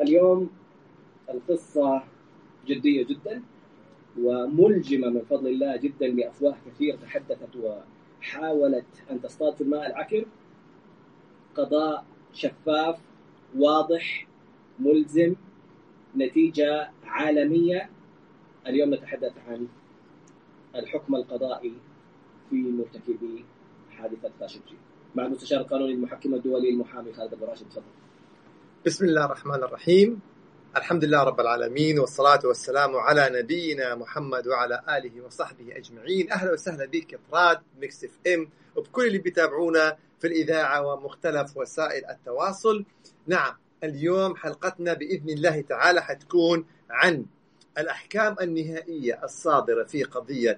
اليوم القصة جدية جدا وملجمة من فضل الله جدا لأفواه كثير تحدثت وحاولت أن تصطاد في الماء العكر. قضاء شفاف واضح ملزم نتيجة عالمية. اليوم نتحدث عن الحكم القضائي في مرتكبي حادثة خاشقجي مع المستشار القانوني المحكم الدولي المحامي خالد أبو راشد تفضل. بسم الله الرحمن الرحيم. الحمد لله رب العالمين والصلاة والسلام على نبينا محمد وعلى آله وصحبه أجمعين. أهلا وسهلا بك طراد Mix FM وبكل اللي بيتابعونا في الإذاعة ومختلف وسائل التواصل. نعم اليوم حلقتنا بإذن الله تعالى حتكون عن الأحكام النهائية الصادرة في قضية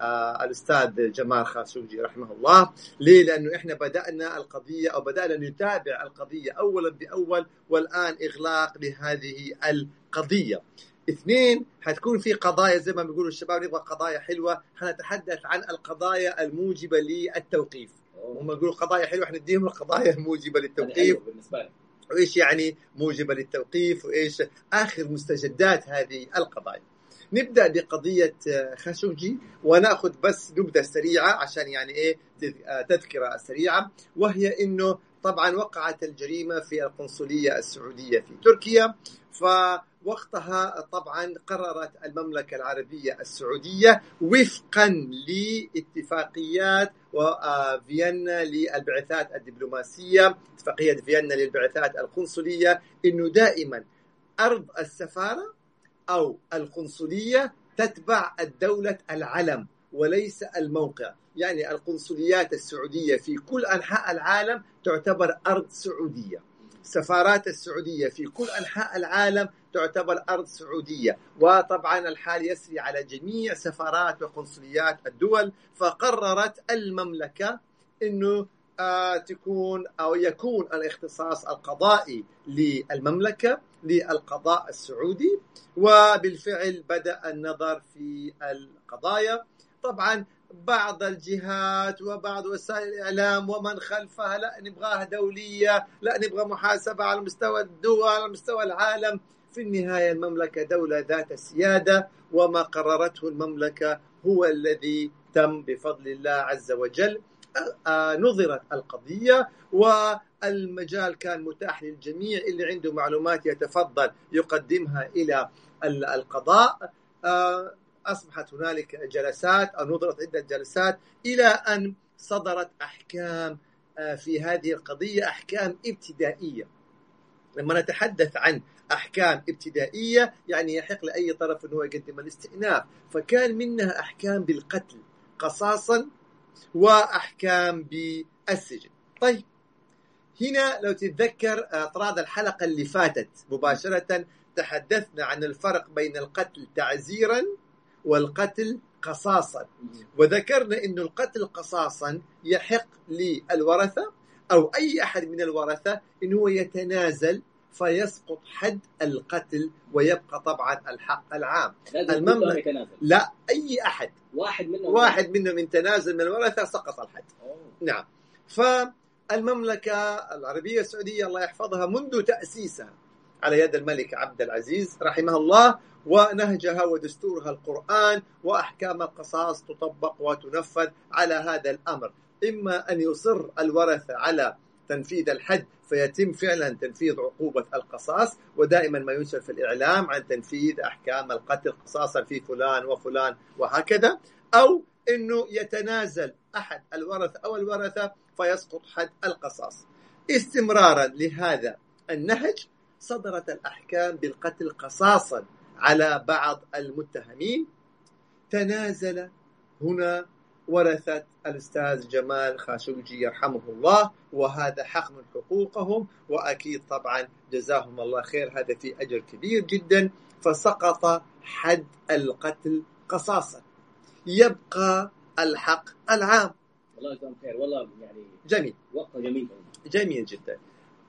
آه الأستاذ جمال خاشقجي رحمه الله. ليه؟ لأنه إحنا بدأنا القضية أو بدأنا نتابع القضية اولا بأول والآن إغلاق لهذه القضية. اثنين حتكون في قضايا زي ما بيقولوا الشباب نبغى قضايا حلوة حنتحدث عن القضايا الموجبة للتوقيف. هم يقولوا قضايا حلوة حنديهم القضايا الموجبة للتوقيف. بالنسبة لي. وإيش يعني موجبة للتوقيف؟ وإيش آخر مستجدات هذه القضايا. نبدأ بقضية خاشقجي ونأخذ بس نبذة سريعة عشان يعني إيه تذكرة سريعة وهي إنه طبعا وقعت الجريمة في القنصلية السعودية في تركيا فوقتها طبعا قررت المملكة العربية السعودية وفقا لاتفاقيات وفيينا للبعثات الدبلوماسية اتفاقية فيينا للبعثات القنصلية إنه دائما أرض السفارة أو القنصلية تتبع الدولة العلم وليس الموقع. يعني القنصليات السعودية في كل أنحاء العالم تعتبر أرض سعودية. السفارات السعودية في كل أنحاء العالم تعتبر أرض سعودية. وطبعا الحال يسري على جميع سفارات وقنصليات الدول. فقررت المملكة إنه آه تكون أو يكون الاختصاص القضائي للمملكة. للقضاء السعودي وبالفعل بدأ النظر في القضايا. طبعا بعض الجهات وبعض وسائل الإعلام ومن خلفها لا نبغاها دولية لا نبغى محاسبة على مستوى الدول على مستوى العالم. في النهاية المملكة دولة ذات سيادة وما قررته المملكة هو الذي تم بفضل الله عز وجل. نظرت القضية والمجال كان متاح للجميع اللي عنده معلومات يتفضل يقدمها إلى القضاء. أصبحت هنالك جلسات أو نظرت عدة جلسات إلى أن صدرت أحكام في هذه القضية أحكام ابتدائية. لما نتحدث عن أحكام ابتدائية يعني يحق لأي طرف أنه يقدم الاستئناف فكان منها أحكام بالقتل قصاصا وأحكام بالسجن. طيب هنا لو تتذكر اطراد الحلقة اللي فاتت مباشرة تحدثنا عن الفرق بين القتل تعزيرا والقتل قصاصا. وذكرنا أن القتل قصاصا يحق للورثة أو أي أحد من الورثة أنه يتنازل فيسقط حد القتل ويبقى طبعا الحق العام. المملكة لا أي أحد. واحد منهم. واحد منهم من تنازل من الورثة سقط الحد. أوه. نعم. فالمملكة العربية السعودية الله يحفظها منذ تأسيسها على يد الملك عبد العزيز رحمه الله ونهجها ودستورها القرآن وأحكام القصاص تطبق وتنفذ على هذا الأمر. إما أن يصر الورثة على تنفيذ الحد فيتم فعلا تنفيذ عقوبة القصاص ودائما ما ينشر في الإعلام عن تنفيذ أحكام القتل قصاصا في فلان وفلان وهكذا أو أنه يتنازل أحد الورثة أو الورثة فيسقط حد القصاص. استمرارا لهذا النهج صدرت الأحكام بالقتل قصاصا على بعض المتهمين. تنازل هنا ورثة الأستاذ جمال خاشقجي يرحمه الله وهذا حق من حقوقهم وأكيد طبعا جزاهم الله خير هذا في أجر كبير جدا فسقط حد القتل قصاصا. يبقى الحق العام. الله يجزاهم خير. والله يعني جميل. وقت جميل. جميل جدا.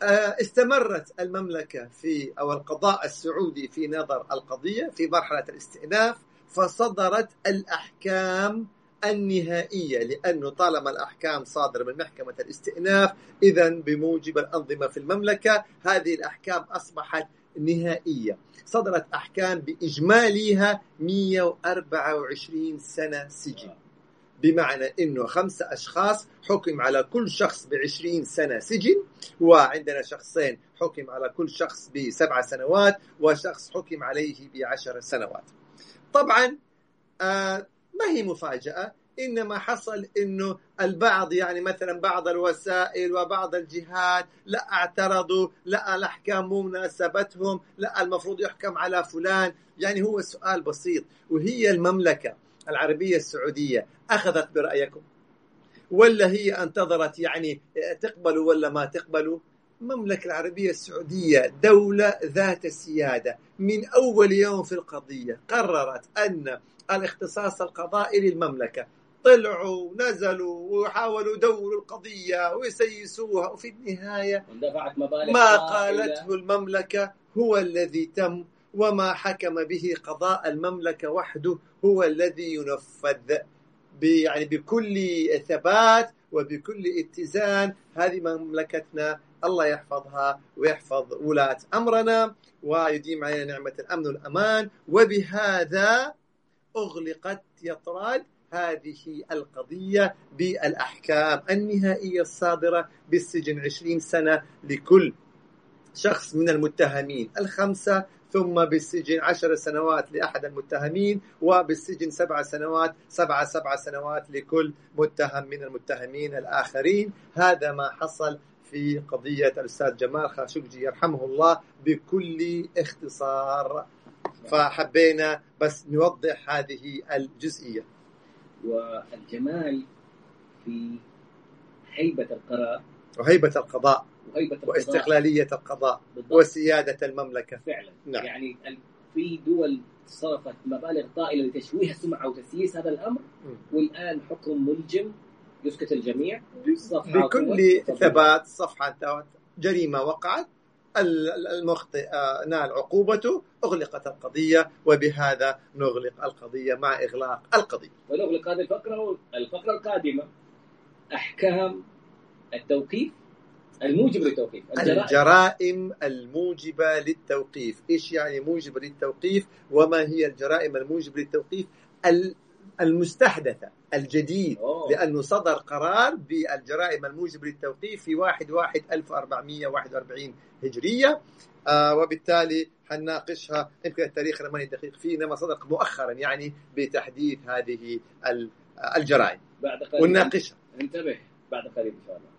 آه، استمرت المملكة في أو القضاء السعودي في نظر القضية في مرحلة الاستئناف فصدرت الأحكام النهائية لأنه طالما الأحكام صادرة من محكمة الاستئناف إذا بموجب الأنظمة في المملكة هذه الأحكام أصبحت نهائية. صدرت أحكام بإجمالها 124 سنة سجن. بمعنى أنه خمسة أشخاص حكم على كل شخص بعشرين سنة سجن وعندنا شخصين حكم على كل شخص بسبع سنوات وشخص حكم عليه بعشر سنوات. طبعا آه ما هي مفاجأة؟ إنما حصل إنه البعض يعني مثلا بعض الوسائل وبعض الجهات لا اعترضوا لا الأحكام مو مناسبتهم لا المفروض يحكم على فلان. يعني هو سؤال بسيط وهي المملكة العربية السعودية أخذت برأيكم؟ ولا هي انتظرت يعني تقبلوا ولا ما تقبلوا؟ المملكة العربية السعودية دولة ذات سيادة من أول يوم في القضية قررت أن الاختصاص القضائي للمملكة طلعوا نزلوا وحاولوا يدوروا القضية ويسيسوها. وفي النهاية ما. قالته المملكة هو الذي تم وما حكم به قضاء المملكة وحده هو الذي ينفذ يعني بكل ثبات وبكل اتزان هذه مملكتنا. الله يحفظها ويحفظ ولاة أمرنا ويديم علينا نعمة الأمن والأمان. وبهذا أغلقت يطراد هذه القضية بالأحكام النهائية الصادرة بالسجن عشرين سنة لكل شخص من المتهمين. الخمسة ثم بالسجن عشر سنوات لأحد المتهمين وبالسجن سبع سنوات سبع سبع سنوات لكل متهم من المتهمين الآخرين. هذا ما حصل في قضية الأستاذ جمال خاشقجي يرحمه الله بكل اختصار. فحبينا بس نوضح هذه الجزئية. والجمال في هيبة القرار وهيبة القضاء وهيبة القضاء. واستقلالية القضاء بالضبط. وسيادة المملكة. فعلا. نعم. يعني في دول صرفت مبالغ طائلة لتشويه السمعة وتسييس هذا الأمر. مم. والآن حكم ملجم يسكت الجميع. بكل. ثبات صفحة جريمة وقعت. المخطئ آه، نال عقوبته أغلقت القضية وبهذا نغلق القضية مع إغلاق القضية. ونغلق هذه الفقرة الفقرة القادمة. أحكام التوقيف الموجب للتوقيف. الجرائم. الجرائم الموجبة للتوقيف. إيش يعني موجبة للتوقيف؟ وما هي الجرائم الموجبة للتوقيف؟ المستحدثة الجديد أوه. لأنه صدر قرار بالجرائم الموجبة للتوقيف في 1 1 1441 هجرية. آه وبالتالي حنناقشها يمكن التاريخ ماني دقيق فيه إنما صدر مؤخرا يعني بتحديد هذه ال- الجرائم. بعد قليل. ونناقشها. انتبه بعد قليل إن شاء الله.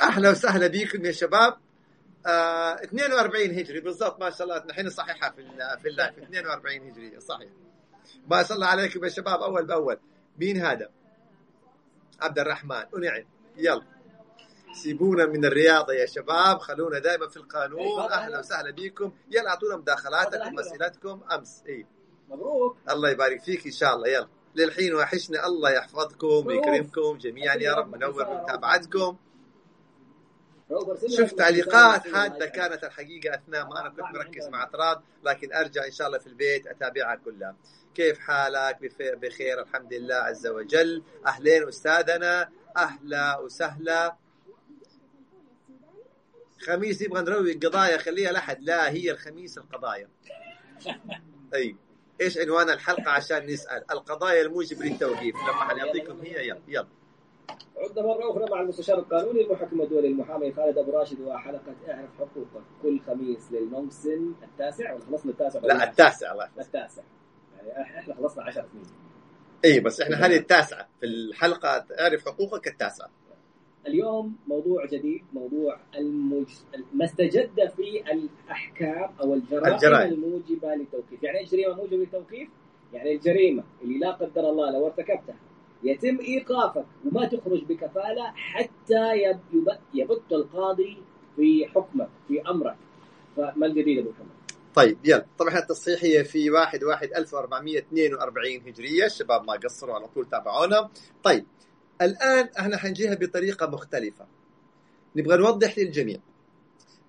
أهلا وسهلا بكم يا شباب. آه 42 هجري بالضبط ما شاء الله. نحن نصححها في في اللايف. 42 هجريه صحيح. ما شاء الله عليكم يا شباب أول بأول. مين هذا؟ عبد الرحمن. ونعم يلا. سيبونا من الرياضة يا شباب. خلونا دائما في القانون. تفضل. أهلا وسهلا بكم. يلا أعطونا مداخلاتكم. أسئلتكم. أمس. إيه مبروك. الله يبارك فيك إن شاء الله. يلا. للحين وحشنا. الله يحفظكم ويكرمكم جميعا يا رب. منور متابعتكم. شفت تعليقات اللايف. كانت الحقيقة أثناء ما أنا كنت مركز مع أطراد لكن أرجع إن شاء الله في البيت أتابعها كلها. كيف حالك؟ بخير الحمد لله عز وجل. أهلين أستاذنا أهلا وسهلا. خميس نبغى نروي القضايا خليها لحد لا هي الخميس القضايا. أي. إيش عنوان الحلقة عشان نسأل؟ القضايا الموجب للتوقيف. لما حنعطيكم هي يلا يلا. عدنا مرة أخرى مع المستشار القانوني المحكم الدولي المحامي خالد أبو راشد وحلقة إعرف حقوقك كل خميس للموسم التاسع ولا خلصنا التاسع لا التاسع الله. التاسع. يعني إحنا خلصنا 10 سنين اي بس إحنا هذه التاسعة في الحلقة إعرف حقوقك التاسعة. اليوم موضوع جديد موضوع المج... ما استجد في الأحكام أو الجرائم, الجرائم. الموجبة للتوقيف. يعني إيش جريمة موجبة للتوقيف؟ يعني الجريمة اللي لا قدر الله لو ارتكبتها. يتم إيقافك وما تخرج بكفالة حتى يبت القاضي في حكمك في أمرك. فما الجديد أبو محمد؟ طيب يلا. طبعا التصحيح هي في 1 1 1442 هجرية. الشباب ما قصروا على طول تابعونا. طيب الآن إحنا حنجيها بطريقة مختلفة. نبغى نوضح للجميع.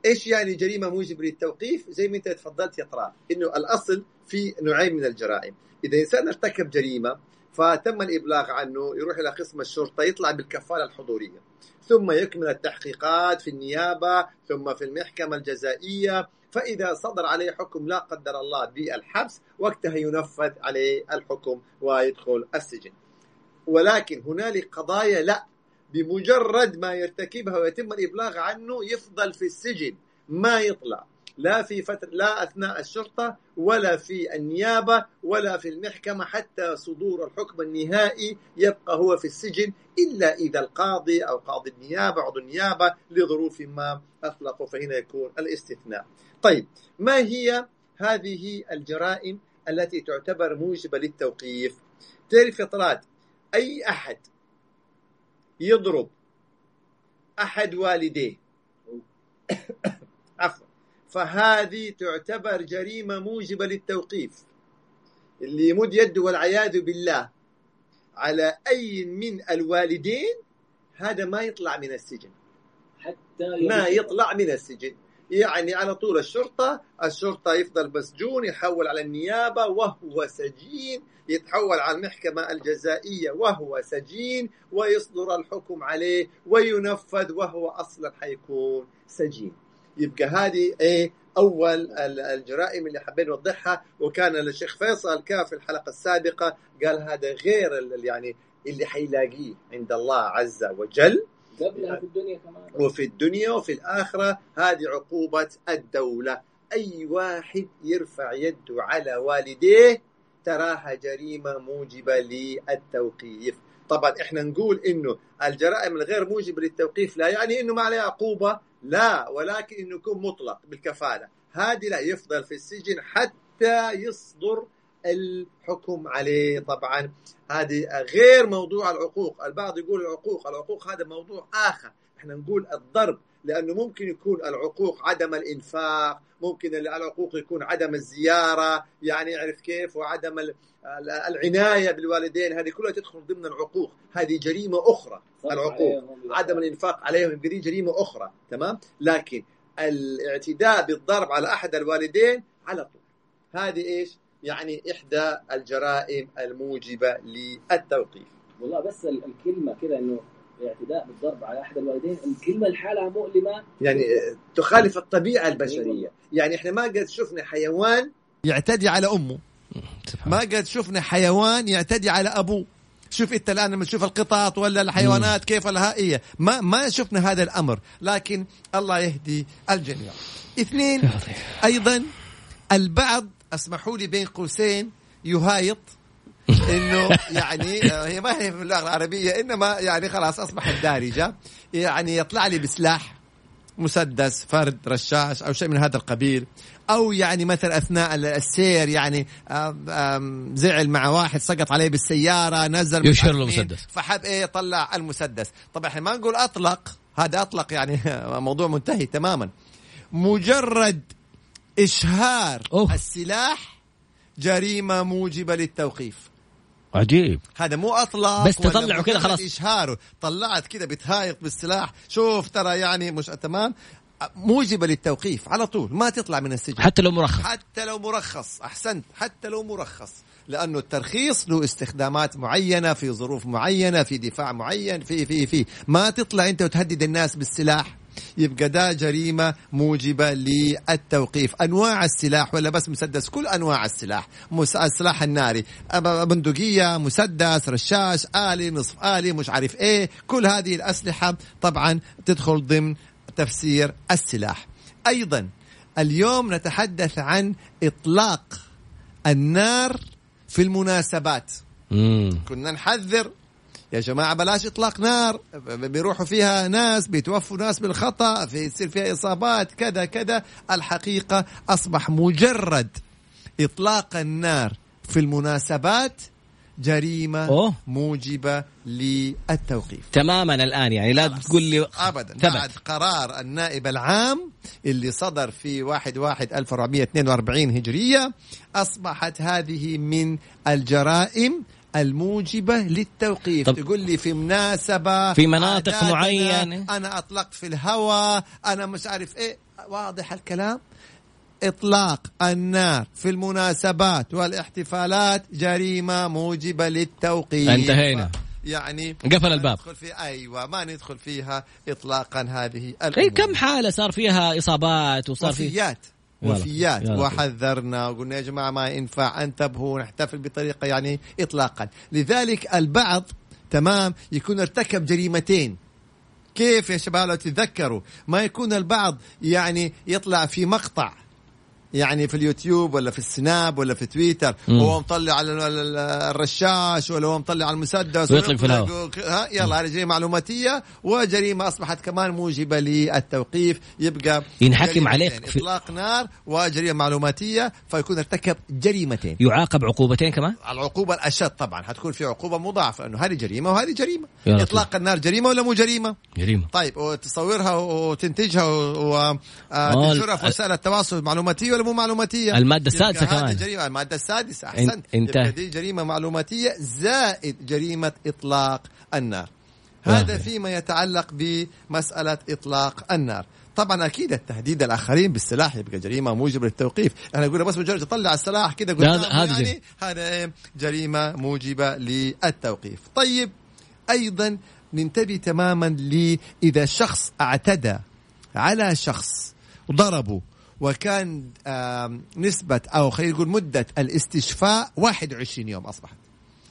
إيش يعني جريمة موجب للتوقيف؟ زي ما أنت تفضلت يا طلال إنه الأصل في نوعين من الجرائم. إذا إنسان ارتكب جريمة فتم الإبلاغ عنه يروح إلى قسم الشرطة يطلع بالكفالة الحضورية. ثم يكمل التحقيقات في النيابة ثم في المحكمة الجزائية. فإذا صدر عليه حكم لا قدر الله بالحبس وقتها ينفذ عليه الحكم ويدخل السجن. ولكن هنالك قضايا لا بمجرد ما يرتكبها ويتم الإبلاغ عنه يفضل في السجن ما يطلع. لا في فترة لا أثناء الشرطة ولا في النيابة ولا في المحكمة حتى صدور الحكم النهائي يبقى هو في السجن إلا إذا القاضي أو قاضي النيابة عضو النيابة لظروف ما أطلقوا فهنا يكون الاستثناء. طيب ما هي هذه الجرائم التي تعتبر موجبة للتوقيف؟ تعرف يا أي أحد يضرب أحد والديه؟ عفوا. فهذه تعتبر جريمة موجبة للتوقيف. اللي يمد يده والعياذ بالله على أي من الوالدين هذا ما يطلع من السجن. حتى ما يطلع من السجن. يعني على طول الشرطة الشرطة يفضل مسجون يحول على النيابة وهو سجين. يتحول على المحكمة الجزائية وهو سجين. ويصدر الحكم عليه وينفذ وهو أصلا حيكون سجين. يبقى هذه إيه أول الجرائم اللي حبينا نوضحها. وكان الشيخ فيصل كان في الحلقة السابقة قال هذا غير يعني اللي حيلاقيه عند الله عز وجل. قبلها في الدنيا كمان. وفي الدنيا وفي الآخرة. هذه عقوبة الدولة. أي واحد يرفع يده على والديه تراها جريمة موجبة للتوقيف. طبعا إحنا نقول إنه الجرائم الغير موجبة للتوقيف لا يعني إنه ما عليها عقوبة. لا ولكن إنه يكون مطلق بالكفالة. هذه لا يفضل في السجن حتى يصدر الحكم عليه. طبعا هذه غير موضوع العقوق. البعض يقول العقوق العقوق هذا موضوع آخر. إحنا نقول الضرب لأنه ممكن يكون العقوق عدم الإنفاق ممكن العقوق يكون عدم الزيارة يعني يعرف كيف وعدم العناية بالوالدين هذه كلها تدخل ضمن العقوق. هذه جريمة أخرى العقوق. عدم الإنفاق عليهم يبقى جريمة أخرى تمام؟ لكن الاعتداء بالضرب على أحد الوالدين على طول. هذه إيش؟ يعني إحدى الجرائم الموجبة للتوقيف. والله بس الكلمة كذا إنه الاعتداء بالضرب على أحد الوالدين الكلمة لحالها مؤلمة. يعني تخالف الطبيعة البشرية. يعني إحنا ما قد شفنا حيوان يعتدي على أمه. ما قد شفنا حيوان يعتدي على أبوه. شوف أنت الآن لما تشوف القطط ولا الحيوانات كيف الهائية. ما ما شفنا هذا الأمر لكن الله يهدي الجميع. اثنين أيضا البعض أسمحوا لي بين قوسين يهايط. إنه يعني آه، هي ما هي في اللغة العربية إنما يعني خلاص اصبحت دارجه يعني يطلع لي بسلاح مسدس فرد رشاش أو شيء من هذا القبيل. أو يعني مثلا أثناء السير يعني زعل مع واحد سقط عليه بالسيارة نزل يشير له مسدس فحب إيه طلع المسدس. طبعا إحنا ما نقول أطلق هذا أطلق يعني موضوع منتهي تماما. مجرد إشهار أوه. السلاح جريمة موجبة للتوقيف. عجيب. هذا مو أطلاق بس تطلعه كذا خلاص. اشهاره طلعت كذا بتهايط بالسلاح. شوف ترى يعني مش تمام؟ موجبة للتوقيف على طول ما تطلع من السجن. حتى لو مرخص. حتى لو مرخص أحسنت حتى لو مرخص. لأنه الترخيص له استخدامات معينة في ظروف معينة في دفاع معين في في في. ما تطلع أنت وتهدد الناس بالسلاح. يبقى ده جريمة موجبة للتوقيف. أنواع السلاح ولا بس مسدس كل أنواع السلاح. السلاح الناري. بندقية مسدس رشاش آلي نصف آلي مش عارف إيه. كل هذه الأسلحة طبعا تدخل ضمن تفسير السلاح. أيضا اليوم نتحدث عن إطلاق النار في المناسبات. مم. كنا نحذر يا جماعة بلاش إطلاق نار بيروحوا فيها ناس بيتوفوا ناس بالخطأ في يصير فيها إصابات كذا كذا. الحقيقة أصبح مجرد إطلاق النار في المناسبات جريمة أوه. موجبة للتوقيف تماما الآن يعني لا تقول لي ابدا ثبت. بعد قرار النائب العام اللي صدر في 1 1 1442 هجرية أصبحت هذه من الجرائم الموجبة للتوقيف طب- تقول لي في مناسبة في مناطق معينة. أنا أطلقت في الهواء أنا مش عارف إيه واضح الكلام إطلاق النار في المناسبات والاحتفالات جريمة موجبة للتوقيف انتهينا. يعني قفل الباب. ندخل في أيوه ما ندخل فيها اطلاقا هذه اي الأمور. كم حالة صار فيها إصابات وصار في وفيات. وفيات. وحذرنا وقلنا يا جماعة ما ينفع انتبهوا نحتفل بطريقة يعني اطلاقا لذلك البعض تمام يكون ارتكب جريمتين كيف يا شباب لو تتذكروا ما يكون البعض يعني يطلع في مقطع يعني في اليوتيوب ولا في السناب ولا في تويتر. وهو مطلع على ال- ال- الرشاش ولا هو مطلع على المسدس ويطلق في الهواء. يلا هذه جريمة معلوماتية وجريمة أصبحت كمان موجبة للتوقيف يبقى ينحكم عليك في- إطلاق نار وجريمة معلوماتية فيكون ارتكب جريمتين يعاقب عقوبتين كمان العقوبة الأشد طبعا حتكون في عقوبة مضاعفة لأنه هذه جريمة وهذه جريمة. إطلاق النار جريمة ولا مو جريمة جريمة طيب وتصورها وتنتجها آه، وتنشرها في وسائل التواصل معلوماتيه ولا مو معلوماتية؟ المادة يبقى السادسة هذه كمان. جريمة المادة السادسة أحسنت. يبقى دي جريمة معلوماتية زائد جريمة إطلاق النار هذا. فيما يتعلق بمسألة إطلاق النار طبعا أكيد التهديد الآخرين بالسلاح يبقى جريمة موجبة للتوقيف أنا أقول بس مجرد تطلع السلاح كذا هذا- قدامه هذا يعني. هذا إيه؟ جريمة موجبة للتوقيف طيب أيضا ننتبه تماما ل إذا شخص اعتدى على شخص ضربه وكان نسبة أو خلينا نقول مدة الاستشفاء 21 يوم أصبحت.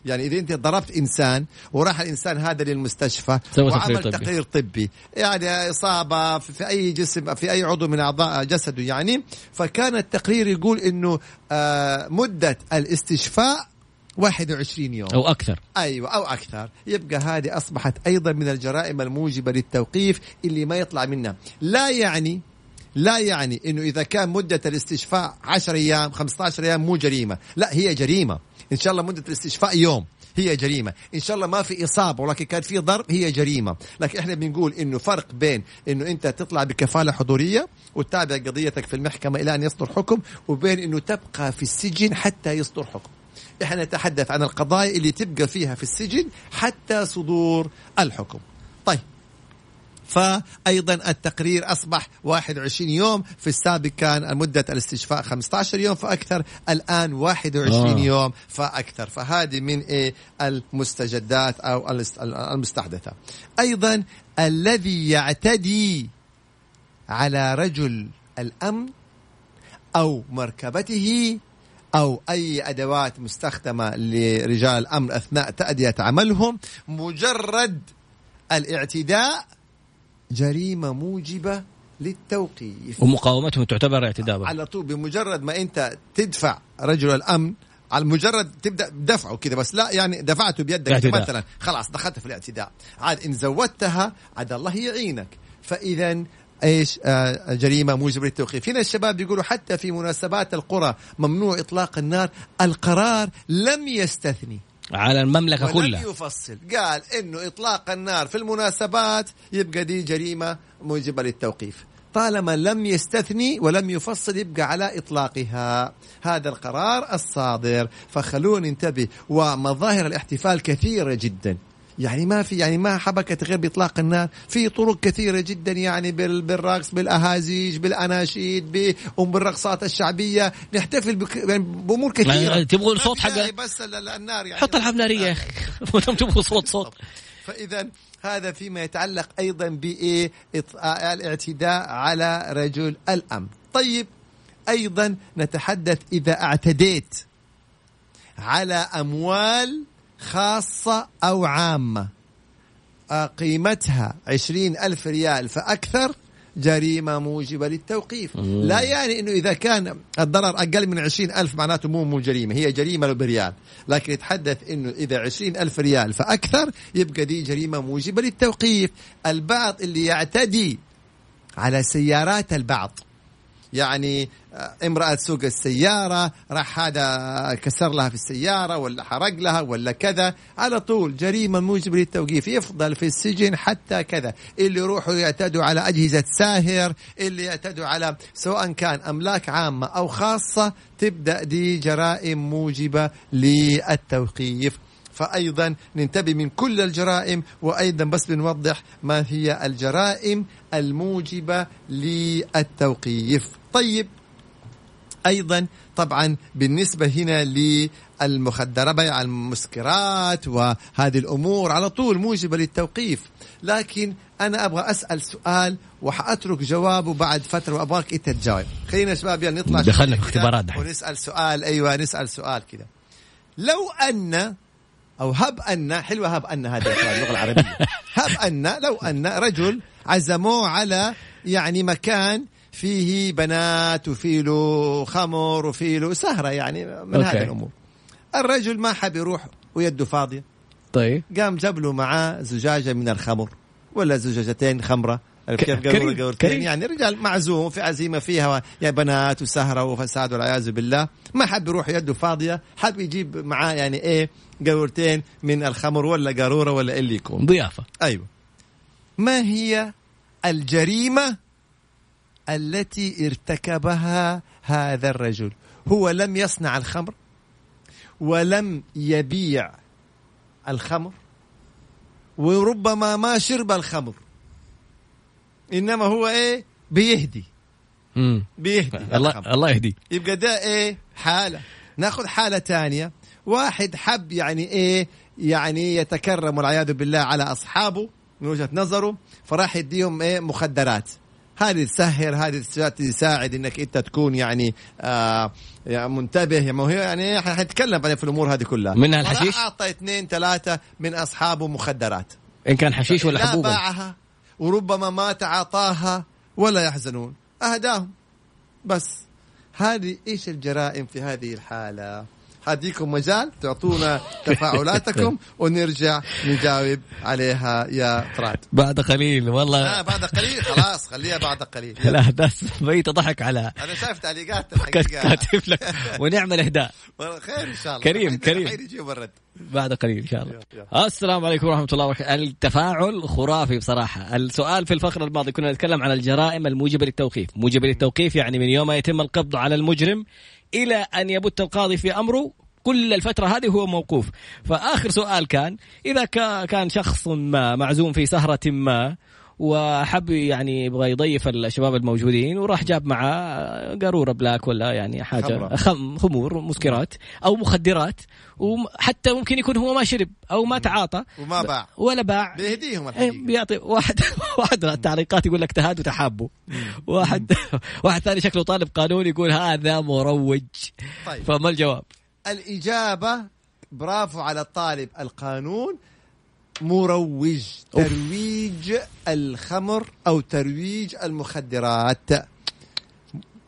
يعني إذا أنت ضربت إنسان وراح الإنسان هذا للمستشفى سوى تقرير وعمل طبي. تقرير طبي. يعني إصابة في, في أي جسم في أي عضو من أعضاء جسده يعني. فكان التقرير يقول إنه آه، مدة الاستشفاء 21 يوم. أو أكثر. أيوه أو أكثر. يبقى هذه أصبحت أيضا من الجرائم الموجبة للتوقيف اللي ما يطلع منها. لا يعني لا يعني إنه إذا كان مدة الاستشفاء 10 أيام 15 أيام مو جريمة. لا هي جريمة. إن شاء الله مدة الاستشفاء يوم هي جريمة. إن شاء الله ما في إصابة ولكن كان في ضرب هي جريمة. لكن إحنا بنقول إنه فرق بين إنه أنت تطلع بكفالة حضورية وتتابع قضيتك في المحكمة إلى أن يصدر حكم وبين إنه تبقى في السجن حتى يصدر حكم. إحنا نتحدث عن القضايا اللي تبقى فيها في السجن حتى صدور الحكم. فايضا التقرير أصبح 21 يوم في السابق كان مدة الاستشفاء 15 يوم فأكثر الآن 21 آه. يوم فأكثر. فهذه من إيه؟ المستجدات أو الاست- المستحدثة. أيضا الذي يعتدي على رجل الأمن أو مركبته أو أي أدوات مستخدمة لرجال الأمن أثناء تأدية عملهم مجرد الاعتداء جريمة موجبة للتوقيف. ومقاومتهم تعتبر اعتداء. على طول بمجرد ما انت تدفع رجل الأمن على مجرد تبدأ دفعه كذا بس لا يعني دفعته بيدك. مثلا. خلاص دخلت في الاعتداء. عاد إن زودتها عاد الله يعينك. فاذا إيش؟ آه جريمة موجبة للتوقيف. هنا الشباب بيقولوا حتى في مناسبات القرى ممنوع إطلاق النار القرار لم يستثني. على المملكة ولم كلها. يفصل. قال إنه إطلاق النار في المناسبات يبقى دي جريمة موجبة للتوقيف. طالما لم يستثني ولم يفصل يبقى على إطلاقها. هذا القرار الصادر. فخلونا ننتبه ومظاهر الاحتفال كثيرة جدا. يعني ما في يعني ما حبكت غير بإطلاق النار. في طرق كثيرة جدا يعني بال- بالرقص بالأهازيج بالأناشيد بالرقصات الشعبية. نحتفل بك يعني بأمور كثيرة. يعني تبغوا الصوت حق- بس ال- ال- النار يعني حط الحب ناريه يا أخي تبغوا صوت صوت. فإذا هذا فيما يتعلق أيضا بايه الاعتداء على رجل الامن طيب أيضا نتحدث إذا اعتديت على أموال خاصة أو عامة. آه، قيمتها عشرين ألف ريال فأكثر جريمة موجبة للتوقيف. مم. لا يعني أنه إذا كان الضرر أقل من عشرين ألف معناته مو مو جريمة هي جريمة بريال. لكن يتحدث أنه إذا عشرين ألف ريال فأكثر يبقى دي جريمة موجبة للتوقيف. البعض اللي يعتدي على سيارات البعض. يعني آه، امرأة تسوق السيارة راح هذا كسر لها في السيارة ولا حرق لها ولا كذا على طول جريمة موجبة للتوقيف يفضل في السجن حتى كذا. اللي يروحوا يعتدوا على أجهزة ساهر اللي يعتدوا على سواء كان أملاك عامة أو خاصة تبدأ دي جرائم موجبة للتوقيف. فأيضا ننتبه من كل الجرائم وأيضا بس بنوضح ما هي الجرائم الموجبة للتوقيف. طيب أيضا طبعا بالنسبة هنا للمخدرات بيع المسكرات وهذه الأمور على طول موجبة للتوقيف. لكن أنا أبغى أسأل سؤال وحأترك جوابه بعد فترة وأبغاك أنت تجاوب. خلينا شباب يلا نطلع دخلنا في اختبارات. ونسأل سؤال. أيوه نسأل سؤال كذا لو أن أو هب أن حلوة هب أن هذه اللغة العربية. هب أن لو أن رجل عزموه على يعني مكان فيه بنات وفيه له خمر وفيه له سهرة يعني من أوكي. هذه الأمور. الرجل ما حب يروح ويده فاضية. طيب. قام جاب له معاه زجاجة من الخمر ولا زجاجتين خمرة. كيف قالوا قولتين كريم. يعني رجال معزوم في عزيمة فيها يا بنات وسهرة وفساد والعياذ بالله. ما حب يروح يده فاضية حب يجيب معاه يعني إيه قارورتين من الخمر ولا قارورة ولا اللي يكون. ضيافة. أيوه. ما هي الجريمة التي ارتكبها هذا الرجل؟ هو لم يصنع الخمر ولم يبيع الخمر وربما ما شرب الخمر. إنما هو إيه؟ بيهدي. امم بيهدي. الله. الله يهديه يبقى ده إيه؟ حالة. ناخذ حالة تانية واحد حب يعني إيه؟ يعني يتكرم والعياذ بالله على أصحابه من وجهة نظره فراح يديهم إيه؟ مخدرات. هذه تسهر هذه تساعد إنك أنت تكون يعني آه يعني منتبه يعني ما هو يعني حنتكلم بعدين في الأمور هذه كلها. منها الحشيش؟ أعطى اثنين ثلاثة من أصحابه مخدرات. إن كان حشيش ولا لا حبوب. باعها. وربما ما تعاطاها ولا يحزنون. أهداهم. بس. هذه إيش الجرائم في هذه الحالة؟ هديكم مجال تعطونا تفاعلاتكم ونرجع نجاوب عليها يا طراد. بعد قليل والله. آه بعد قليل خلاص خليها بعد قليل. الأحداث بيت ضحك على أنا شايف تعليقات كاتب لك. ونعمل اهداء والله خير إن شاء الله. كريم، كريم. يجيب الرد. بعد قليل إن شاء الله. السلام عليكم ورحمة الله وبركاته. التفاعل خرافي بصراحة. السؤال في الفقرة الماضية كنا نتكلم عن الجرائم الموجبة للتوقيف. موجبة للتوقيف يعني من يوم ما يتم القبض على المجرم إلى أن يبت القاضي في أمره كل الفترة هذه هو موقوف. فآخر سؤال كان إذا كا- كان شخص ما معزوم في سهرة ما وحب يعني يبغى يضيف الشباب الموجودين وراح جاب معاه قارورة بلاك ولا يعني خمرة. خم خمور مسكرات أو مخدرات وحتى ممكن يكون هو ما شرب أو ما تعاطى. وما باع. ولا باع. بيهديهم إيه، الحقيقة. بيعطي واحد واحد التعليقات يقول لك تهاد وتحابوا. واحد واحد ثاني شكله طالب قانون يقول هذا مروج. طيب. فما الجواب؟ الإجابة برافو على الطالب القانون مروج أوف. ترويج الخمر أو ترويج المخدرات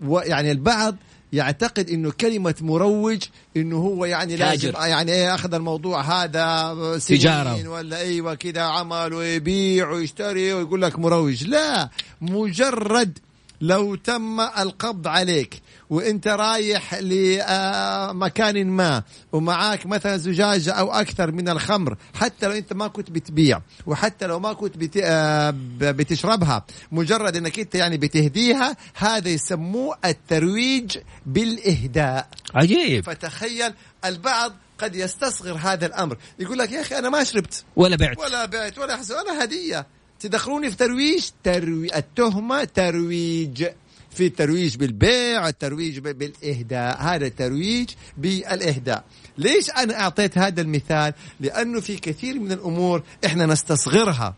ويعني البعض يعتقد إنه كلمة مروج إنه هو يعني لازم تاجر. يعني إيه أخذ الموضوع هذا تجارة. ولا أيوه كذا عمل ويبيع ويشتري ويقول لك مروج لا مجرد لو تم القبض عليك وانت رايح لمكان ما ومعاك مثلا زجاجة أو أكثر من الخمر حتى لو انت ما كنت بتبيع وحتى لو ما كنت بت... آه، بتشربها مجرد انك انت يعني بتهديها هذا يسموه الترويج بالإهداء. عجيب. فتخيل البعض قد يستصغر هذا الأمر. يقول لك يا أخي أنا ما شربت. ولا بعت. ولا بعت ولا حسن ولا هدية. تدخلوني في ترويج تروي التهمة ترويج. في الترويج بالبيع الترويج ب- بالإهداء. هذا الترويج بالإهداء. ليش أنا أعطيت هذا المثال؟ لأنه في كثير من الأمور إحنا نستصغرها.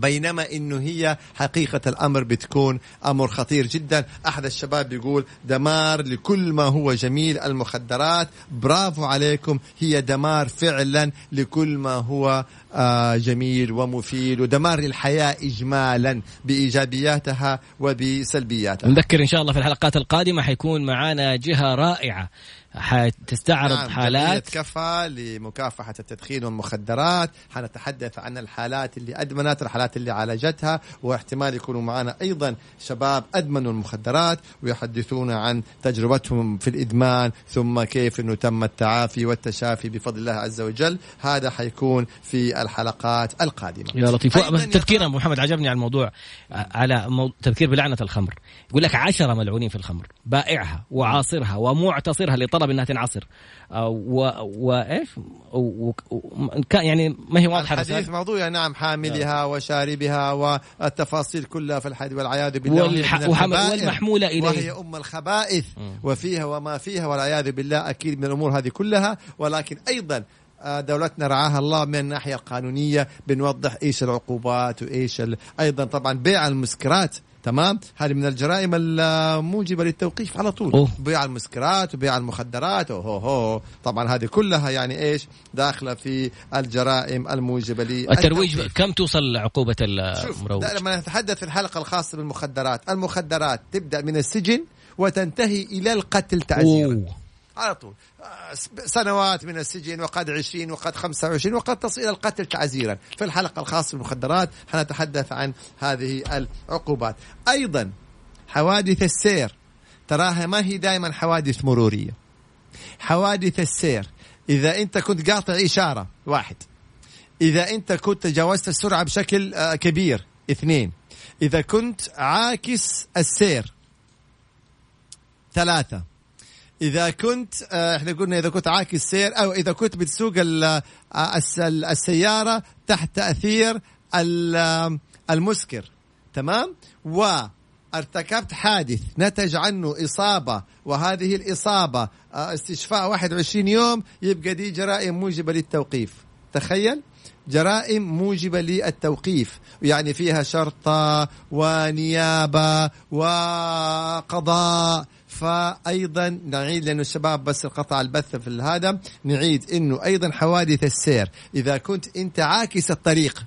بينما إنه هي حقيقة الأمر بتكون أمر خطير جدا. أحد الشباب بيقول دمار لكل ما هو جميل المخدرات. برافو عليكم هي دمار فعلا لكل ما هو آه، جميل ومفيد. ودمار للحياة إجمالا بإيجابياتها وبسلبياتها. نذكر إن شاء الله في الحلقات القادمة حيكون معانا جهة رائعة. حتستعرض نعم حالات. كفى لمكافحة التدخين والمخدرات. حنتحدث عن الحالات اللي أدمنت الحالات اللي عالجتها واحتمال يكونوا معنا أيضا شباب أدمنوا المخدرات ويحدثون عن تجربتهم في الإدمان ثم كيف أنه تم التعافي والتشافي بفضل الله عز وجل. هذا حيكون في الحلقات القادمة. يا لطيف. تذكير أبو محمد عجبني على الموضوع على مو... تذكير بلعنة الخمر. يقول لك عشرة ملعونين في الخمر. بائعها وعاصرها ومعتصرها لطلب إنها تنعصر. آه،. وايش يعني ما هي واضحة الحديث. موضوع نعم حاملها وشاربها والتفاصيل كلها في الحديث والعياذ بالله وهي والح... والمحمولة إليه. وهي أم الخبائث وفيها وما فيها والعياذ بالله أكيد من الأمور هذه كلها. ولكن أيضا آه، دولتنا رعاها الله من الناحية القانونية بنوضح إيش العقوبات وإيش ال... أيضا طبعا بيع المسكرات تمام؟ هذه من الجرائم الموجبة للتوقيف على طول. أوه. بيع المسكرات وبيع المخدرات أوه هو طبعا هذه كلها يعني إيش؟ داخلة في الجرائم الموجبة الترويج للتوقيف. كم توصل عقوبة شوف المروج؟ ده لما نتحدث في الحلقة الخاصة بالمخدرات. المخدرات تبدأ من السجن وتنتهي إلى القتل تعزيرا أوه. على طول. آه، سنوات من السجن وقد 20 وقد 25 وقد تصل إلى القتل تعزيرا. في الحلقة الخاصة بالمخدرات حنتحدث عن هذه العقوبات. أيضا حوادث السير. تراها ما هي دائما حوادث مرورية. حوادث السير. إذا أنت كنت قاطع إشارة واحد. إذا أنت كنت تجاوزت السرعة بشكل آه، كبير. اثنين. إذا كنت عاكس السير. ثلاثة. إذا كنت آه، إحنا قلنا إذا كنت عاكس سير أو إذا كنت بتسوق آه، الس- ال- السيارة تحت تأثير ال- آه، المسكر. تمام؟ وارتكبت حادث نتج عنه إصابة وهذه الإصابة آه، استشفاء 21 يوم يبقى دي جرائم موجبة للتوقيف. تخيل؟ جرائم موجبة للتوقيف. يعني فيها شرطة ونيابة وقضاء. فايضا نعيد لأنه الشباب بس قطع البث في هذا. نعيد إنه أيضا حوادث السير. إذا كنت أنت عاكس الطريق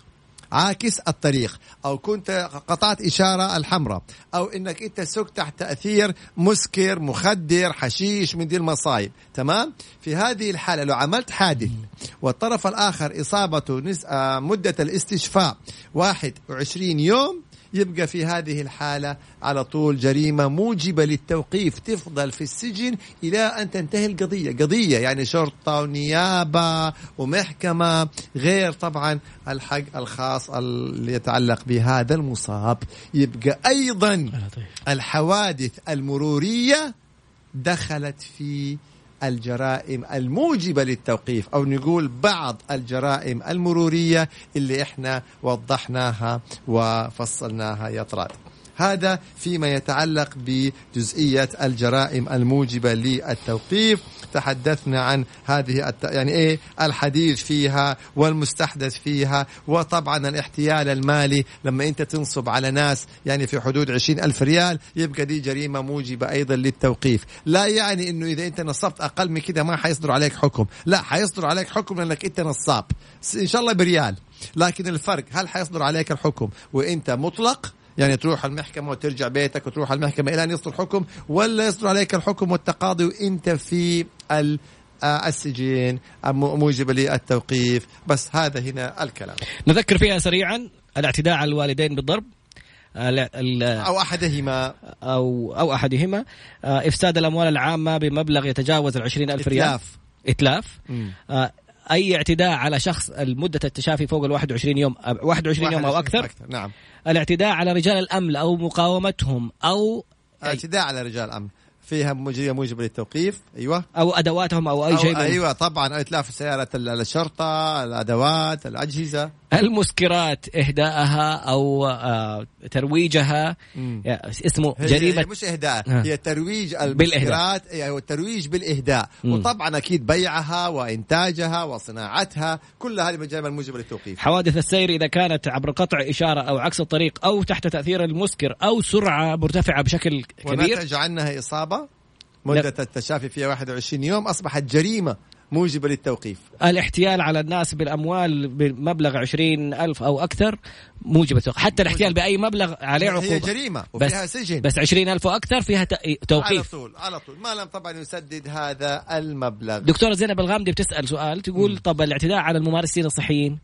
عاكس الطريق أو كنت قطعت إشارة الحمراء أو إنك أنت سكت تحت تأثير مسكر مخدر حشيش من دي المصايب. تمام؟ في هذه الحالة لو عملت حادث والطرف الآخر إصابته. آه مدة الاستشفاء 21 يوم يبقى في هذه الحالة على طول جريمة موجبة للتوقيف تفضل في السجن إلى أن تنتهي القضية. قضية يعني شرطة ونيابة ومحكمة غير طبعا الحق الخاص اللي يتعلق بهذا المصاب. يبقى أيضا الحوادث المرورية دخلت في الجرائم الموجبة للتوقيف أو نقول بعض الجرائم المرورية اللي إحنا وضحناها وفصلناها يا طراد. هذا فيما يتعلق بجزئية الجرائم الموجبة للتوقيف. تحدثنا عن هذه الت... يعني إيه الحديث فيها والمستحدث فيها وطبعا الاحتيال المالي لما أنت تنصب على ناس يعني في حدود عشرين ألف ريال يبقى دي جريمة موجبة أيضا للتوقيف. لا يعني إنه إذا أنت نصبت أقل من كده ما حيصدر عليك حكم. لا حيصدر عليك حكم لانك أنت نصاب. إن شاء الله بريال. لكن الفرق هل حيصدر عليك الحكم؟ وإنت مطلق يعني تروح المحكمة وترجع بيتك وتروح المحكمة إلى أن يصدر حكم ولا يصدر عليك الحكم والتقاضي وأنت في ال آه، السجين م- موجبة للتوقيف. بس هذا هنا الكلام. نذكر فيها سريعا الاعتداء على الوالدين بالضرب. ال- ال- أو أحدهما. أو أو أحدهما. آه، إفساد الأموال العامة بمبلغ يتجاوز ال 20000 ريال. إتلاف. آه، أي اعتداء على شخص مده التشافي فوق ال 21 يوم آه، 21 يوم أو أكثر. نعم. الاعتداء على رجال الأمن أو مقاومتهم أو اعتداء على رجال الأمن. فيها مجرية موجبة للتوقيف. أيوة. أو أدواتهم أو أي شيء. أيوة طبعا. إتلاف سيارة ال- الشرطة الأدوات الأجهزة. المسكرات اهدائها أو آه، ترويجها. مم. يا- اسمه هي جريمه هي مش إهداء ها. هي ترويج. المسكرات هي الترويج بالإهداء. مم. وطبعا أكيد بيعها وإنتاجها وصناعتها. كل هذه من الجرائم الموجبة للتوقيف. حوادث السير إذا كانت عبر قطع إشارة أو عكس الطريق أو تحت تأثير المسكر أو سرعة مرتفعة بشكل كبير. ونتج عنها إصابة. مدة التشافي فيها 21 يوم أصبحت جريمة موجبة للتوقيف. الاحتيال على الناس بالأموال بمبلغ عشرين ألف أو أكثر موجب التوقيف حتى الاحتيال بأي مبلغ عليه عقوبة. هي جريمة وفيها بس سجن. بس عشرين ألف وأكثر فيها على توقيف. طول على طول. ما لم طبعا يسدد هذا المبلغ. دكتورة زينب الغامدي بتسأل سؤال تقول طب الاعتداء على الممارسين الصحيين؟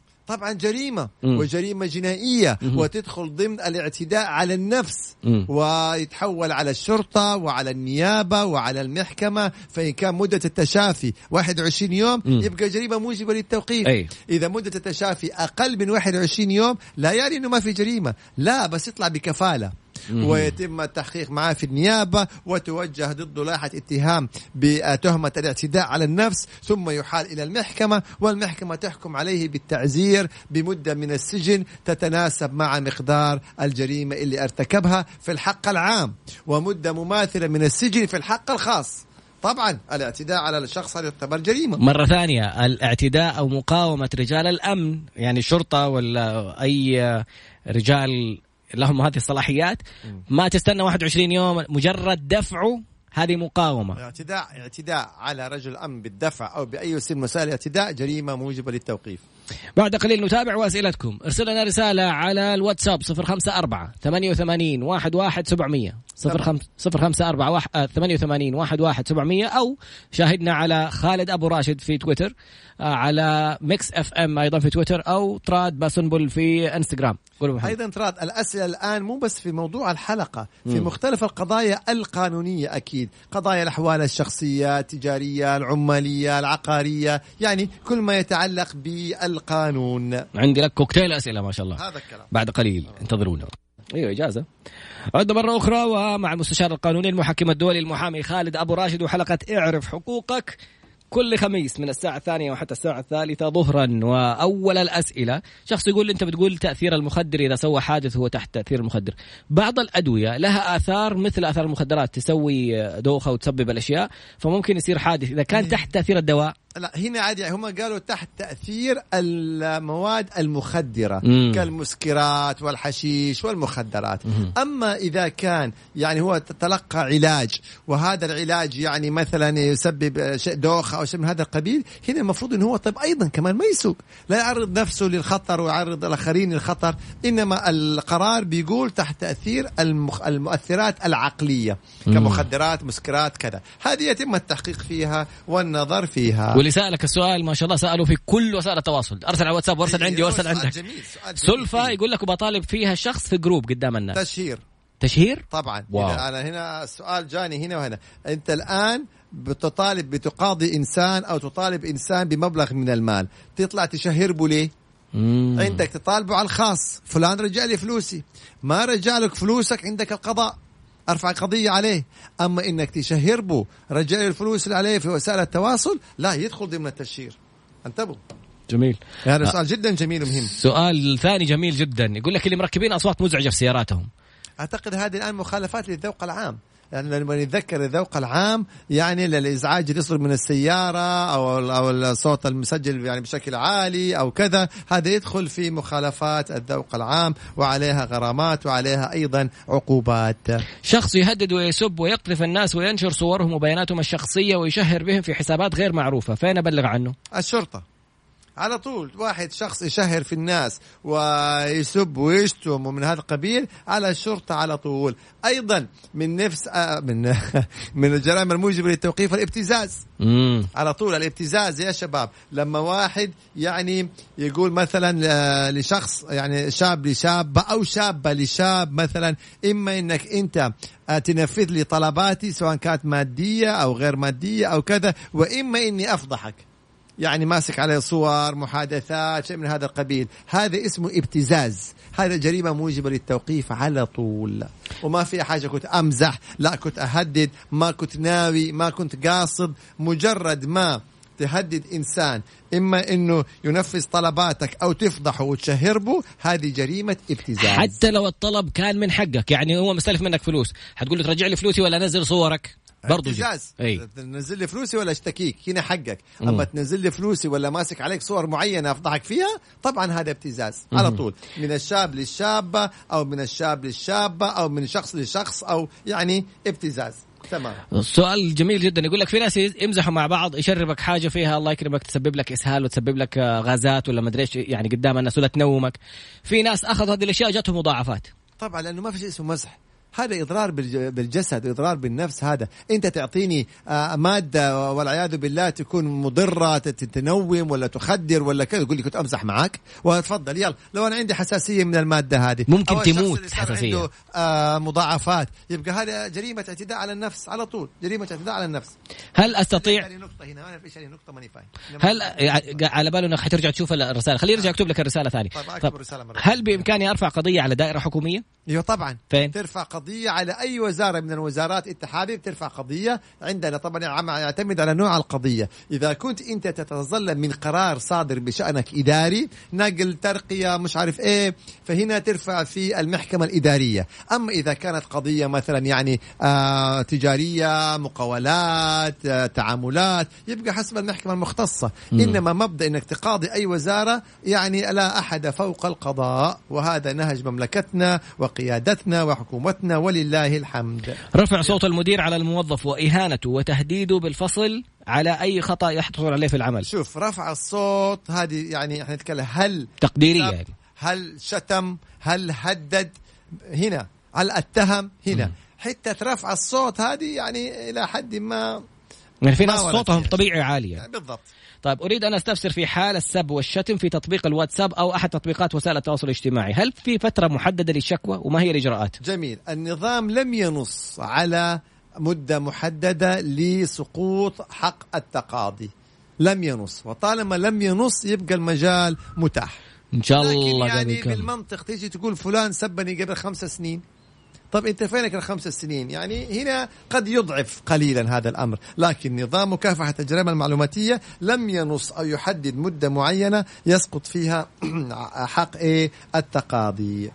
طبعا. وجريمة جنائية مم. وتدخل ضمن الاعتداء على النفس. ويتحول على الشرطة وعلى النيابة وعلى المحكمة فإن كان مدة التشافي 21 يوم. يبقى جريمة موجبة للتوقيف أي. إذا مدة التشافي أقل من 21 يوم لا يعني أنه ما في جريمة لا بس يطلع بكفالة مم. ويتم التحقيق معاه في النيابة وتوجه ضده لائحة اتهام بتهمة الاعتداء على النفس ثم يحال إلى المحكمة والمحكمة تحكم عليه بالتعزير بمدة من السجن تتناسب مع مقدار الجريمة اللي ارتكبها في الحق العام ومدة مماثلة من السجن في الحق الخاص. طبعا الاعتداء على الشخص هذا يعتبر جريمة مرة ثانية الاعتداء أو مقاومة رجال الأمن يعني الشرطة ولا أي رجال لهم هذه الصلاحيات. ما تستنى 21 يوم مجرد دفعه هذه مقاومة. اعتداء اعتداء على رجل امن بالدفع أو بأي وسيلة من وسائل الاعتداء جريمة موجبة للتوقيف. بعد قليل نتابع وأسئلتكم ارسل لنا رسالة على الواتساب 054 88 11 700 054 88 11 700 أو شاهدنا على خالد أبو راشد في تويتر آه، على Mix FM أيضا في تويتر أو طراد باسنبل في إنستغرام. أيضا ترى الأسئلة الآن مو بس في موضوع الحلقة في. مختلف القضايا القانونية أكيد قضايا الأحوال الشخصية التجارية العمالية العقارية يعني كل ما يتعلق بالقانون عندي لك كوكتيل أسئلة ما شاء الله. هذا الكلام. بعد قليل انتظرونا. أيوه إجازة. عدنا مرة أخرى ومع المستشار القانوني المحكم الدولي المحامي خالد أبو راشد وحلقة اعرف حقوقك كل خميس من الساعة الثانية وحتى الساعة الثالثة ظهرا. وأول الأسئلة شخص يقول أنت بتقول تأثير المخدر إذا سوى حادث هو تحت تأثير المخدر. بعض الأدوية لها آثار مثل آثار المخدرات تسوي دوخة وتسبب الأشياء فممكن يصير حادث إذا كان تحت تأثير الدواء. لا هنا عادي هم قالوا تحت تأثير المواد المخدرة مم. كالمسكرات والحشيش والمخدرات مم. أما إذا كان يعني هو تلقى علاج وهذا العلاج يعني مثلا يسبب شيء دوخة أو شيء من هذا القبيل هنا المفروض إنه هو طيب أيضا كمان ما يسوق لا يعرض نفسه للخطر ويعرض الأخرين للخطر إنما القرار بيقول تحت تأثير المخ... المؤثرات العقلية مم. كمخدرات مسكرات كذا هذه يتم التحقيق فيها والنظر فيها واللي سألك السؤال ما شاء الله سألوا في كل وسائل التواصل. أرسل على الواتساب وارسل عندي وارسل عندك. جميل سؤال جميل سلفة يقول لك وبطالب فيها الشخص في جروب قدام الناس. تشهير. تشهير؟ طبعا. واو. أنا هنا السؤال جاني هنا وهنا. أنت الآن بتطالب بتقاضي إنسان أو تطالب إنسان بمبلغ من المال. تطلع تشهر به ليه مم. عندك تطالبه على الخاص. فلان رجع لي فلوسي. ما رجع لك فلوسك عندك القضاء. أرفع قضية عليه. أما إنك تشهر به رجع الفلوس اللي عليه في وسائل التواصل لا يدخل ضمن التشهير. انتبهوا. جميل. هذا سؤال جدا جميل ومهم. سؤال ثاني جميل جدا. يقول لك اللي مركبين أصوات مزعجة في سياراتهم. أعتقد هذه الآن مخالفات للذوق العام. يعني لما نتذكر الذوق العام يعني للإزعاج اللي يصدر من السيارة أو أو الصوت المسجل يعني بشكل عالي أو كذا هذا يدخل في مخالفات الذوق العام وعليها غرامات وعليها أيضا عقوبات. شخص يهدد ويسب ويقذف الناس وينشر صورهم وبياناتهم الشخصية ويشهر بهم في حسابات غير معروفة فين أبلغ عنه؟ الشرطة. على طول. واحد شخص يشهر في الناس ويسب ويشتم ومن هذا القبيل على الشرطة على طول. أيضا من نفس آه، من من الجرائم الموجبة للتوقيف الابتزاز. على طول. الابتزاز يا شباب لما واحد يعني يقول مثلا آه، لشخص يعني شاب لشابة أو شابة لشاب مثلا إما إنك أنت آه، تنفذ لي طلباتي سواء كانت مادية أو غير مادية أو كذا وإما إني أفضحك. يعني ماسك عليه صور محادثات شيء من هذا القبيل. هذا اسمه ابتزاز. هذا جريمة موجبة للتوقيف على طول. وما في حاجة كنت أمزح لا كنت أهدد ما كنت ناوي ما كنت قاصد. مجرد ما تهدد إنسان إما أنه ينفذ طلباتك أو تفضحه وتشهر به هذه جريمة ابتزاز. حتى لو الطلب كان من حقك يعني هو مستلف منك فلوس حتقول له ترجع لي فلوسي ولا أنزل صورك؟ برضو جي. ابتزاز تنزل لي فلوسي ولا اشتكيك؟ هنا حقك. مم. أما تنزل لي فلوسي ولا ماسك عليك صور معينة أفضحك فيها طبعا هذا ابتزاز. على. طول. من الشاب للشابة أو من الشاب للشابة أو من شخص لشخص أو يعني ابتزاز. تمام. السؤال جميل جدا. يقول لك في ناس يمزحوا مع بعض يشربك حاجة فيها الله يكرمك تسبب لك إسهال وتسبب لك آه، غازات ولا مدري إيش يعني قدام الناس ولا تنومك. في ناس أخذوا هذه الأشياء جاتهم مضاعفات. طبعا لأنه ما في شيء اسمه مزح. هذا إضرار بالج- بالجسد إضرار بالنفس هذا. أنت تعطيني آه، مادة والعياذ بالله تكون مضرة تنوم ولا تخدر ولا كذا تقول لي كنت أمزح معك وتفضل يلا. لو أنا عندي حساسية من المادة هذه. ممكن تموت حساسية. عنده آه، مضاعفات. يبقى هذا جريمة اعتداء على النفس على طول. جريمة اعتداء على النفس. هل استطيع نقطة هنا. ما اعرف إيش نقطة ماني فاهم. هل على باله إنك حترجع تشوف الرسالة. خليه يرجع يكتب لك الرسالة ثانية طيب أكتب طب الرسالة مرة هل بإمكاني أرفع قضية على دائرة حكومية؟ أيوه طبعا. فين؟ ترفع قضية على أي وزارة من الوزارات أنت حابب ترفع قضية؟ عندنا طبعا عم- يعتمد على نوع القضية. إذا كنت أنت تتظلم من قرار صادر بشأنك إداري نقل ترقية مش عارف إيه فهنا ترفع في المحكمة الإدارية. أما إذا كانت قضية مثلا يعني آه تجارية مقاولات آه تعاملات يبقى حسب المحكمة المختصة. مم. إنما مبدأ أنك تقاضي أي وزارة يعني لا أحد فوق القضاء وهذا نهج مملكتنا وقيادتنا وحكومتنا ولله الحمد رفع صوت المدير على الموظف وإهانته وتهديده بالفصل على أي خطأ يحصل عليه في العمل شوف رفع الصوت هذه يعني إحنا نتكلم هل تقديرية سب، يعني هل شتم هل هدد هنا هل أتهم هنا مم. حتة رفع الصوت هذه يعني إلى حد ما يعني في ناس صوتهم فيها. طبيعي عالي يعني. بالضبط طيب أريد أن أستفسر في حال السب والشتم في تطبيق الواتساب أو أحد تطبيقات وسائل التواصل الاجتماعي. هل في فترة محددة للشكوى وما هي الإجراءات؟ جميل. النظام لم ينص على مدة محددة لسقوط حق التقاضي. لم ينص. وطالما لم ينص يبقى المجال متاح. إن شاء لكن الله يعني قبل كم. بالمنطق تيجي تقول فلان سبني قبل خمس سنين. طب انت فينك الخمس سنين؟ يعني هنا قد يضعف قليلا هذا الأمر لكن نظام مكافحة الجريمة المعلوماتية لم ينص أو يحدد مدة معينة يسقط فيها حق إيه؟ التقاضي.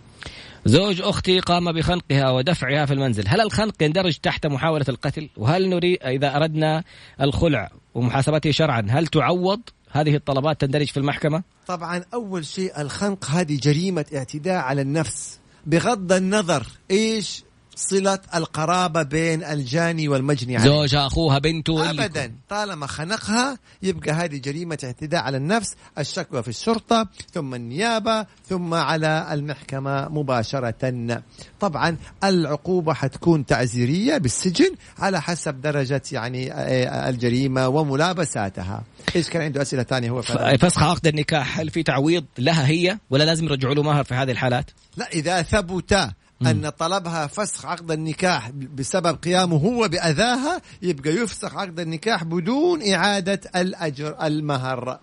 زوج أختي قام بخنقها ودفعها في المنزل. هل الخنق يندرج تحت محاولة القتل؟ وهل نريد إذا أردنا الخلع ومحاسبته شرعا هل تعوض هذه الطلبات تندرج في المحكمة؟ طبعا أول شيء الخنق هذه جريمة اعتداء على النفس. بغض النظر إيش صلة القرابة بين الجاني والمجني عليه. زوجها أخوها بنته ابدا. طالما خنقها يبقى هذه جريمة اعتداء على النفس الشكوى في الشرطة ثم النيابة ثم على المحكمة مباشرة. طبعا العقوبة حتكون تعزيرية بالسجن على حسب درجة يعني آه، الجريمة وملابساتها. إيش كان عنده أسئلة ثانية هو؟ فسخ عقد النكاح هل في تعويض لها هي ولا لازم يرجعوا له مهر في هذه الحالات؟ لا إذا ثبت أن طلبها فسخ عقد النكاح بسبب قيامه هو بأذاها يبقى يفسخ عقد النكاح بدون إعادة الأجر المهر.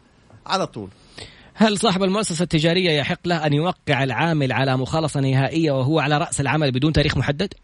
على طول. هل صاحب المؤسسة التجارية يحق له أن يوقع العامل على مخالصة نهائية وهو على رأس العمل بدون تاريخ محدد؟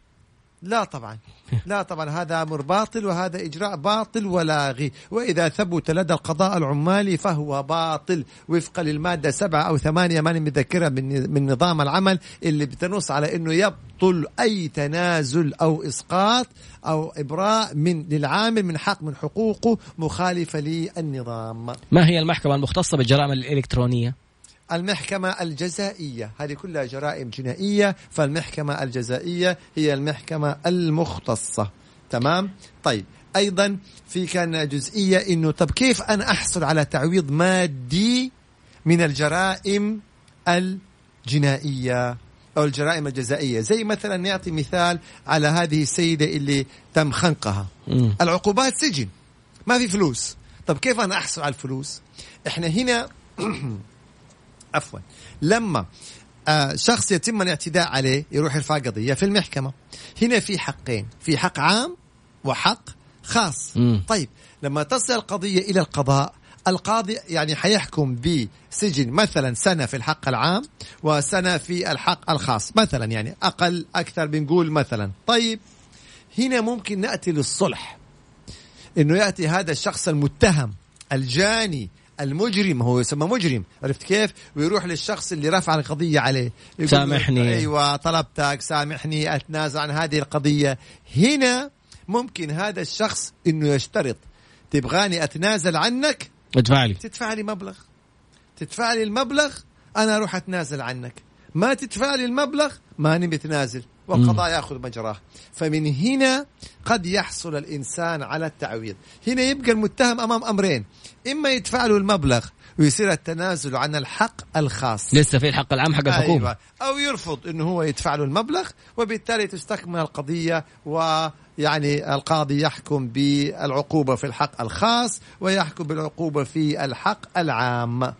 لا طبعا. لا طبعا. هذا أمر باطل وهذا إجراء باطل ولاغي. وإذا ثبت لدى القضاء العمالي فهو باطل. وفقا للمادة سبعة أو ثمانية ماني متذكرها من من نظام العمل اللي بتنص على إنه يبطل أي تنازل أو إسقاط أو إبراء من للعامل من حق من حقوقه مخالفة للنظام. ما هي المحكمة المختصة بالجرائم الإلكترونية؟ المحكمة الجزائية. هذه كلها جرائم جنائية فالمحكمة الجزائية هي المحكمة المختصة. تمام؟ طيب أيضا في كان جزئية إنه طب كيف أنا أحصل على تعويض مادي من الجرائم الجنائية أو الجرائم الجزائية؟ زي مثلا نعطي مثال على هذه السيدة اللي تم خنقها. مم. العقوبات سجن ما في فلوس. طب كيف أنا أحصل على الفلوس؟ إحنا هنا عفوا. لما آه شخص يتم الاعتداء عليه يروح يرفع قضية في المحكمة. هنا في حقين في حق عام وحق خاص. مم. طيب لما تصل القضية إلى القضاء القاضي يعني حيحكم بسجن مثلا سنة في الحق العام وسنة في الحق الخاص. مثلا يعني أقل أكثر بنقول مثلا. طيب هنا ممكن نأتي للصلح. إنه يأتي هذا الشخص المتهم الجاني المجرم هو يسمى مجرم عرفت كيف؟ ويروح للشخص اللي رفع القضية عليه. سامحني. أيوة طلبتك سامحني أتنازل عن هذه القضية. هنا ممكن هذا الشخص إنه يشترط. تبغاني أتنازل عنك؟ ادفع لي. تدفع لي مبلغ. تدفع لي المبلغ أنا أروح أتنازل عنك. ما تدفع لي المبلغ ماني متنازل. والقضاء ياخذ مجراه. فمن هنا قد يحصل الإنسان على التعويض. هنا يبقى المتهم أمام أمرين. إما يدفع له المبلغ ويصير التنازل عن الحق الخاص. لسه في الحق العام حق الحكومة. أيوة. أو يرفض إنه هو يدفع له المبلغ وبالتالي تستكمل القضية ويعني القاضي يحكم بالعقوبة في الحق الخاص ويحكم بالعقوبة في الحق العام.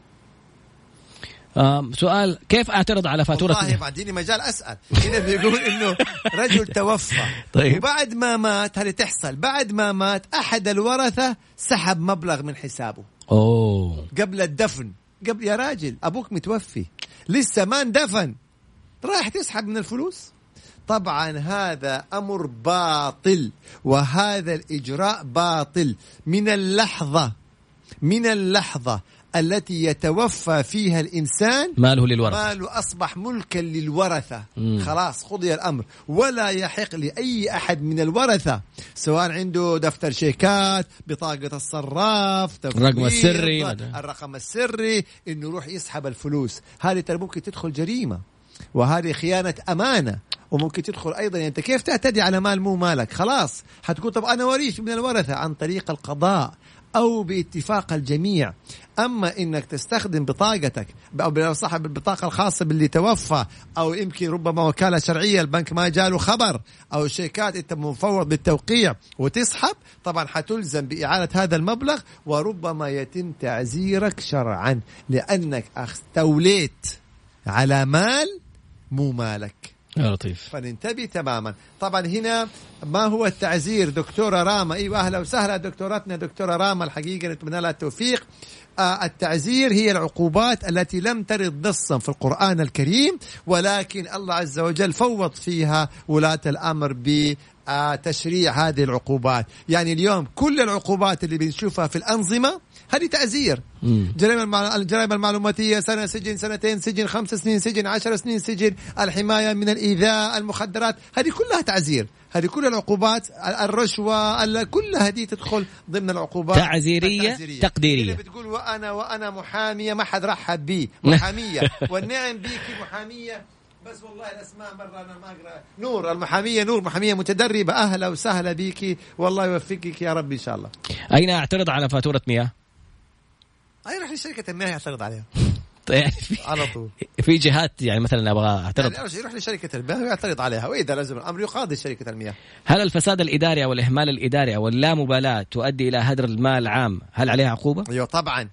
سؤال كيف أعترض على فاتورة والله بعديني مجال أسأل. هنا بيقول إنه رجل توفى. طيب. وبعد ما مات هذه تحصل؟ بعد ما مات أحد الورثة سحب مبلغ من حسابه. أوه. قبل الدفن. قبل يا راجل أبوك متوفي. لسه ما اندفن. رايح تسحب من الفلوس. طبعا هذا أمر باطل وهذا الإجراء باطل. من اللحظة من اللحظة التي يتوفى فيها الإنسان ماله للورثة. ماله أصبح ملكا للورثة. مم. خلاص قضي الأمر. ولا يحق لأي أحد من الورثة سواء عنده دفتر شيكات بطاقة الصراف الرقم السري. الرقم السري إنه يروح يسحب الفلوس. هذه ترى ممكن تدخل جريمة وهذه خيانة أمانة. وممكن تدخل أيضا يعني أنت كيف تعتدي على مال مو مالك؟ خلاص حتقول طب أنا وريث من الورثة عن طريق القضاء. أو باتفاق الجميع. أما إنك تستخدم بطاقتك أو صاحب البطاقة الخاصة باللي توفى أو يمكن ربما وكالة شرعية البنك ما جاله خبر أو شيكات أنت مفوض بالتوقيع وتسحب طبعا حتلزم بإعادة هذا المبلغ وربما يتم تعزيرك شرعا لأنك استوليت على مال مو مالك. لطيف. فننتبه تماما. طبعا هنا ما هو التعزير دكتورة راما؟ إيوه أهلا وسهلا دكتورتنا دكتورة راما الحقيقة نتمنى لها التوفيق. آه التعزير هي العقوبات التي لم ترد نصا في القرآن الكريم ولكن الله عز وجل فوض فيها ولاة الأمر تشريع هذه العقوبات. يعني اليوم كل العقوبات اللي بنشوفها في الأنظمة هذه. جرائم المع- الجرائم المعلوماتية سنة سجن سنتين سجن خمس سنين سجن عشر سنين سجن الحماية من الإيذاء المخدرات. هذه كلها تعزير هذه كل العقوبات ال- الرشوة ال- كلها هذه تدخل ضمن العقوبات تعزيرية التعزيرية. تقديرية. اللي بتقول وأنا وأنا محامية ما حد رحب بي. محامية. والنعم بيكي محامية. بس والله الاسماء مرة أنا ما أقرأ. نور المحامية نور محامية متدربة. أهلا وسهلا بيكي. والله يوفقك يا رب إن شاء الله. أين اعترض على فاتورة مياه؟ أي راح لشركة المياه يعترض عليها. يعني في, على طول. في جهات يعني مثلا أبغى أعترض. يعني يروح لشركة المياه ويعترض عليها. وإذا لزم الأمر يقاضي شركة المياه. هل الفساد الإداري أو الإهمال الإداري أو اللامبالاة تؤدي إلى هدر المال العام؟ هل عليها عقوبة؟ أيوه طبعا.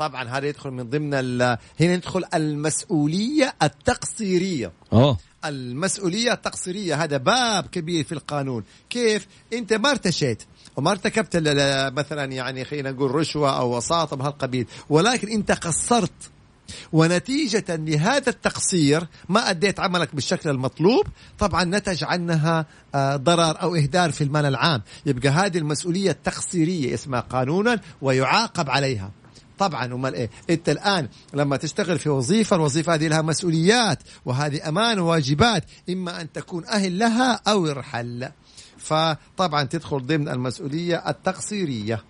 طبعا هذا يدخل من ضمن هنا يدخل المسؤولية التقصيرية. أوه. المسؤولية التقصيرية هذا باب كبير في القانون. كيف؟ أنت ما ارتشيت وما ارتكبت مثلا يعني خلينا نقول رشوة أو وساطه بهالقبيل ولكن أنت قصرت. ونتيجة لهذا التقصير ما أديت عملك بالشكل المطلوب طبعا نتج عنها آه، ضرر أو إهدار في المال العام. يبقى هذه المسؤولية التقصيرية اسمها قانونا ويعاقب عليها. طبعا امال إيه أنت الآن لما تشتغل في وظيفة الوظيفة هذه لها مسؤوليات وهذه أمان وواجبات إما أن تكون أهل لها أو يرحل فطبعا تدخل ضمن المسؤولية التقصيرية.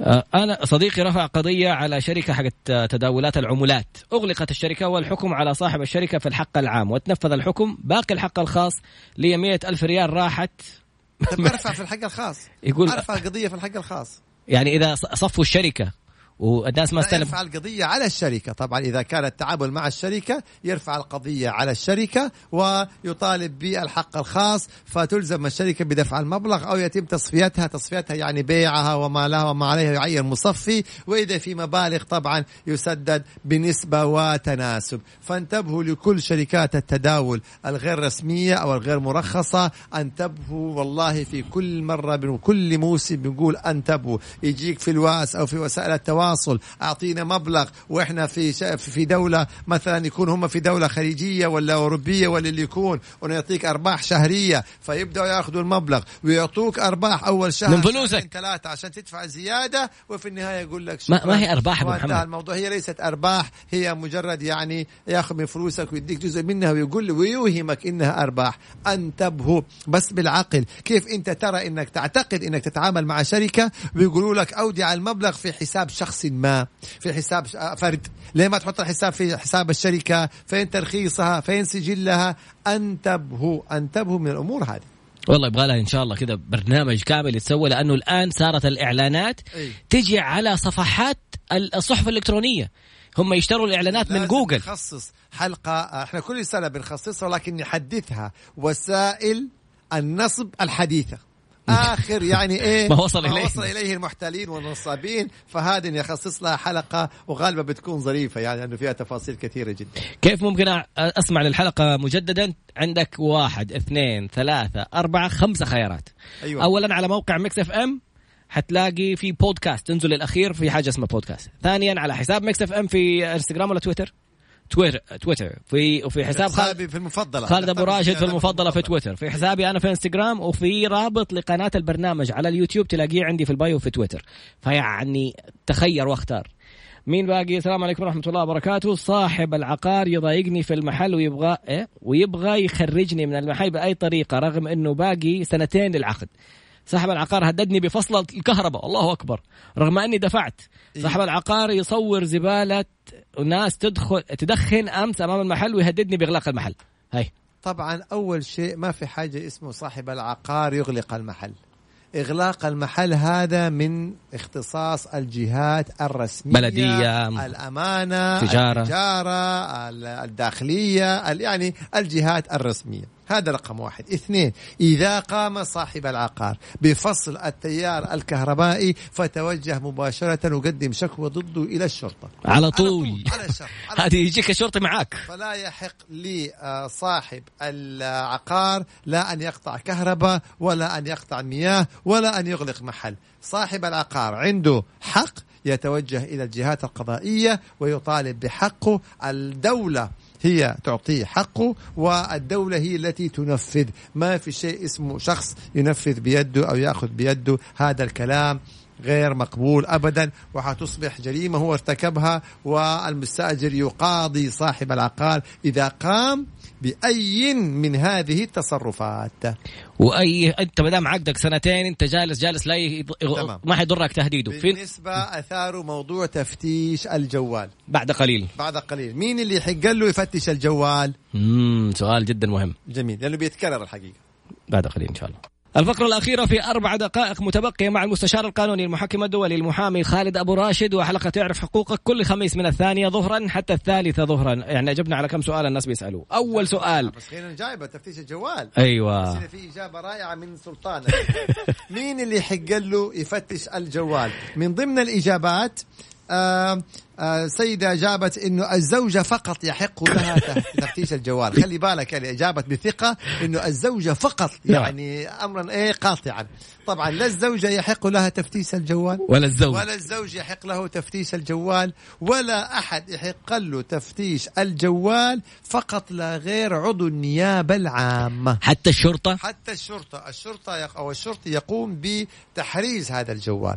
آه، أنا صديقي رفع قضية على شركة حقت آه، تداولات العملات أغلقت الشركة والحكم على صاحب الشركة في الحق العام وتنفذ الحكم. باقي الحق الخاص لي مية ألف ريال راحت. طب ارفع في الحق الخاص. يقول أرفع القضية في الحق الخاص. يعني إذا ص- صفوا الشركة. والناس ما استلم يرفع القضية على الشركة. طبعا إذا كان التعامل مع الشركة يرفع القضية على الشركة ويطالب بالحق الخاص فتلزم الشركة بدفع المبلغ أو يتم تصفيتها. تصفيتها يعني بيعها وما لها وما عليها يعين مصفي. وإذا في مبالغ طبعا يسدد بنسبة وتناسب. فانتبهوا لكل شركات التداول الغير رسمية أو الغير مرخصة انتبهوا والله في كل مرة بكل موسم بنقول انتبهوا. يجيك في الوأس أو في وسائل التواصل أعطينا مبلغ وإحنا في في دولة مثلا يكون هم في دولة خليجية ولا أوروبية ولا اللي يكون ونعطيك أرباح شهرية فيبدأوا يأخذوا المبلغ ويعطوك أرباح أول شهر من فلوسك. ثلاثة عشان تدفع زيادة وفي النهاية يقول لك ما- ما هي أبو وانتهى محمد. الموضوع. هي ليست أرباح هي مجرد يعني ياخذ من فلوسك ويديك جزء منها ويقول ويوهمك إنها أرباح. انتبهوا بس بالعقل كيف أنت ترى إنك تعتقد إنك تتعامل مع شركة؟ ويقولوا لك اودع المبلغ في حساب شخصي. شخص ما في حساب فرد. ليه ما تحط الحساب في حساب الشركة؟ فين ترخيصها؟ فين سجلها؟ انتبهوا انتبهوا من الأمور هذه. والله يبغى لها إن شاء الله كذا برنامج كامل يتسوى لأنه الآن صارت الإعلانات أي. تجي على صفحات الصحف الإلكترونية. هم يشتروا الإعلانات من جوجل. نخصص حلقة إحنا كل سنة بنخصصها ولكن نحدثها وسائل النصب الحديثة. آخر يعني إيه؟ ما وصل إليه. وصل إليه المحتالين والنصابين فهذه نخصص لها حلقة وغالبا بتكون ظريفة يعني لأنه فيها تفاصيل كثيرة جدا. كيف ممكن أسمع للحلقة مجددا؟ عندك واحد اثنين ثلاثة أربعة خمسة خيارات. أيوة. أولا على موقع Mix FM حتلاقي في بودكاست تنزل الأخير في حاجة اسمها بودكاست. ثانيا على حساب Mix FM في إنستغرام ولا تويتر. تويتر تويتر. في وفي حساب خالد حسابي في المفضلة. خالد أبو راشد في المفضلة في تويتر. في حسابي أنا في إنستغرام وفي رابط لقناة البرنامج على اليوتيوب تلاقيه عندي في ال bio في تويتر. فيعني تخير واختار. مين باقي؟ السلام عليكم ورحمة الله وبركاته. صاحب العقار يضايقني في المحل ويبغى إيه؟ ويبغى يخرجني من المحل بأي طريقة رغم إنه باقي سنتين للعقد. صاحب العقار هددني بفصل الكهرباء الله أكبر. رغم أني دفعت صاحب العقار يصور زبالة وناس تدخل تدخن أمس أمام المحل ويهددني بإغلاق المحل. هاي. طبعا أول شيء ما في حاجة اسمه صاحب العقار يغلق المحل. إغلاق المحل هذا من اختصاص الجهات الرسمية بلدية، الأمانة تجارة. التجارة ال- الداخلية ال- يعني الجهات الرسمية. هذا رقم واحد. اثنين إذا قام صاحب العقار بفصل التيار الكهربائي فتوجه مباشرة وقدم شكوى ضده إلى الشرطة. على طول على الشرطة على هذه يجيك الشرطي معاك. فلا يحق لصاحب العقار لا أن يقطع كهرباء ولا أن يقطع مياه ولا أن يغلق محل. صاحب العقار عنده حق يتوجه إلى الجهات القضائية ويطالب بحقه الدولة هي تعطيه حقه والدولة هي التي تنفذ. ما في شيء اسمه شخص ينفذ بيده أو يأخذ بيده هذا الكلام. غير مقبول ابدا وحتصبح جريمة هو ارتكبها والمستأجر يقاضي صاحب العقار إذا قام بأي من هذه التصرفات. وأي أنت ما دام عقدك سنتين أنت جالس جالس لا. تمام. ما حيضرك تهديده. في بالنسبة اثاروا موضوع تفتيش الجوال. بعد قليل. بعد قليل. مين اللي يحق؟ له يفتش الجوال. امم سؤال جدا مهم. جميل لأنه بيتكرر الحقيقة. بعد قليل إن شاء الله. الفقرة الأخيرة في أربع دقائق متبقية مع المستشار القانوني المحكم الدولي المحامي خالد أبو راشد وحلقة تعرف حقوقك كل خميس من الثانية ظهرا حتى الثالثة ظهرا. يعني أجبنا على كم سؤال الناس بيسألوا أول سؤال. بس خلينا جايبه تفتيش الجوال. أيوة. بس في إجابة رائعة من سلطان. مين اللي يحق له يفتش الجوال؟ من ضمن الإجابات آه آه سيدة أجابت أنه الزوجة فقط يحق لها تفتيش الجوال. خلي بالك يعني أجابت بثقة أنه الزوجة فقط يعني أمرا إيه قاطعا. طبعا لا الزوجة يحق لها تفتيش الجوال. ولا الزوج. ولا الزوج يحق له تفتيش الجوال ولا أحد يحق له تفتيش الجوال فقط لا غير عضو النيابة العامة. حتى الشرطة؟ حتى الشرطة. الشرطة أو الشرطي يقوم بتحريز هذا الجوال.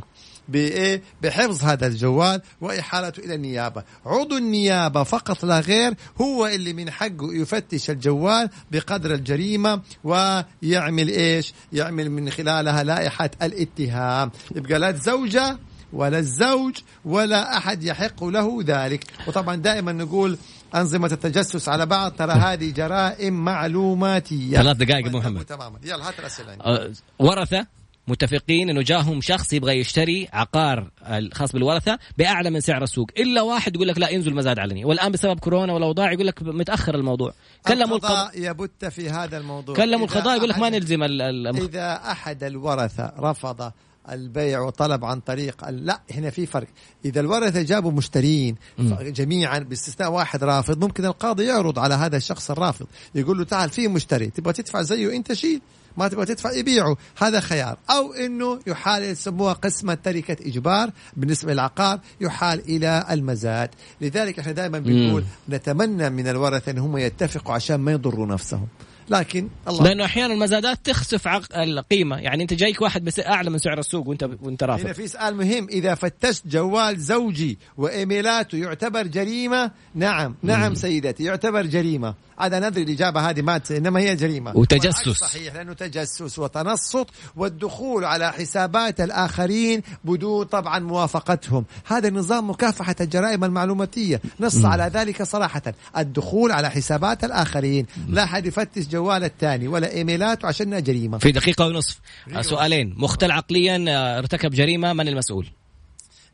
بإيه؟ بحفظ هذا الجوال وإحالته إلى النيابة. عضو النيابة فقط لا غير هو اللي من حقه يفتش الجوال بقدر الجريمة ويعمل إيش؟ يعمل من خلالها لائحة الاتهام. يبقى لا الزوجة ولا الزوج ولا أحد يحق له ذلك. وطبعا دائما نقول أنظمة التجسس على بعض ترى هذه جرائم معلوماتية. ثلاث دقائق أبو محمد. تماما. يلا هات الأسئلة. أه، ورثة؟ متفقين إنه جاهم شخص يبغى يشتري عقار الخاص بالورثة بأعلى من سعر السوق. إلا واحد يقول لك لا ينزل مزاد علني. والآن بسبب كورونا والاوضاع يقول لك متأخر الموضوع. كلموا القضاء يبت في هذا الموضوع. كلموا القضاء يقول لك ما نلزم ال- ال- إذا أحد الورثة رفض البيع وطلب عن طريق لا هنا في فرق. إذا الورثة جابوا مشترين جميعا باستثناء واحد رافض ممكن القاضي يعرض على هذا الشخص الرافض. يقول له تعال في مشتري تبغى تدفع زيه أنت شيل. ما تبغى تدفع يبيعه هذا خيار. أو أنه يحال يسموها قسمة تركة إجبار بالنسبة للعقار يحال إلى المزاد. لذلك إحنا دائما بنقول نتمنى من الورثة أن هم يتفقوا عشان ما يضروا نفسهم. لكن الله لأنه أحيانا المزادات تخسف عق... القيمة. يعني أنت جايك واحد بس أعلى من سعر السوق وأنت وأنت هنا رافض في سؤال مهم. إذا فتشت جوال زوجي وإيميلاته يعتبر جريمة نعم. نعم سيدتي يعتبر جريمة. عاد ندري الإجابة هذه ما إنما هي جريمة. وتجسس. صحيح لأنه تجسس وتنصت والدخول على حسابات الآخرين بدون طبعا موافقتهم. هذا نظام مكافحة الجرائم المعلوماتية. نص على ذلك صراحة. الدخول على حسابات الآخرين. لا أحد يفتش جوال الثاني ولا ايميلاته عشانها جريمة. في دقيقة ونصف. سؤالين. مختل عقليا ارتكب جريمة من المسؤول؟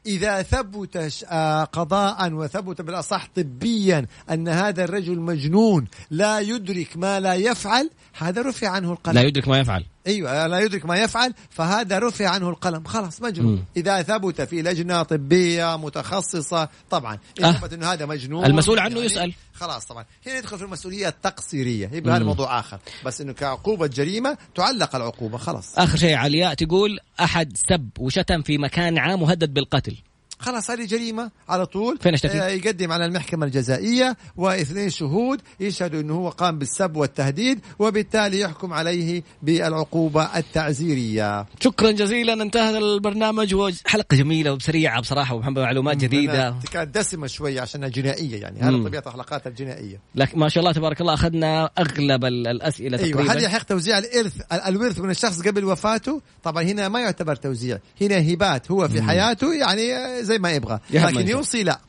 إذا ثبت آه، قضاء وثبت بالأصح طبيا أن هذا الرجل مجنون لا يدرك ما لا يفعل هذا رفع عنه القلم. لا يدرك ما يفعل. أيوه لا يدرك ما يفعل فهذا رفع عنه القلم. خلاص مجنون. إذا ثبت في لجنة طبية متخصصة طبعا. إذا ثبت إنه هذا مجنون المسؤول عنه يعني يسأل. خلاص طبعا. هنا يدخل في المسؤولية التقصيرية. يبقى هذا موضوع آخر. بس إنه كعقوبة جريمة تعلق العقوبة خلاص. آخر شيء علياء تقول أحد سب وشتم في مكان عام وهدد بالقتل. خلاص هذه جريمة على طول فين؟ آه يقدم على المحكمة الجزائية واثنين شهود يشهدوا إنه هو قام بالسب والتهديد وبالتالي يحكم عليه بالعقوبة التعزيرية. شكرا جزيلا انتهى البرنامج وحلقة جميلة وسريعة بصراحة ومحمد معلومات جديدة. كانت دسمة شوية عشان جنائيه يعني هذا طبيعة الحلقات الجنائية. لكن ما شاء الله تبارك الله أخذنا أغلب الأسئلة أيوة تقريبا. هل يحق توزيع الارث الورث من الشخص قبل وفاته؟ طبعا هنا ما يعتبر توزيع، هنا هبات هو في حياته يعني زي ما يبغى. لكن يوصي لا.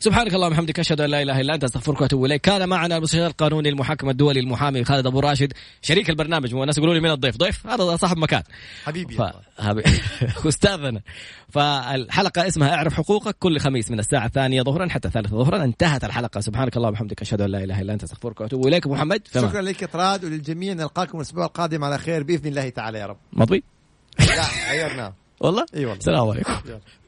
سبحانك اللهم وبحمدك أشهد أن لا إله إلا أنت أستغفرك وأتوب إليك. كان معنا المستشار القانوني المحكم الدولي المحامي خالد أبو راشد شريك البرنامج والناس يقولوا لي من الضيف. ضيف هذا صاحب مكان. حبيبي. ف... أستاذنا. فالحلقة اسمها اعرف حقوقك كل خميس من الساعة الثانية ظهرا حتى الثالثة ظهرا. انتهت الحلقة. سبحانك اللهم وبحمدك أشهد أن لا إله إلا أنت أستغفرك وأتوب إليك. محمد فما. شكرا لك طراد وللجميع. نلقاكم الأسبوع القادم على خير بإذن الله تعالى يا رب. مضي؟ لا غيرناه والله؟ إي والله. السلام عليكم.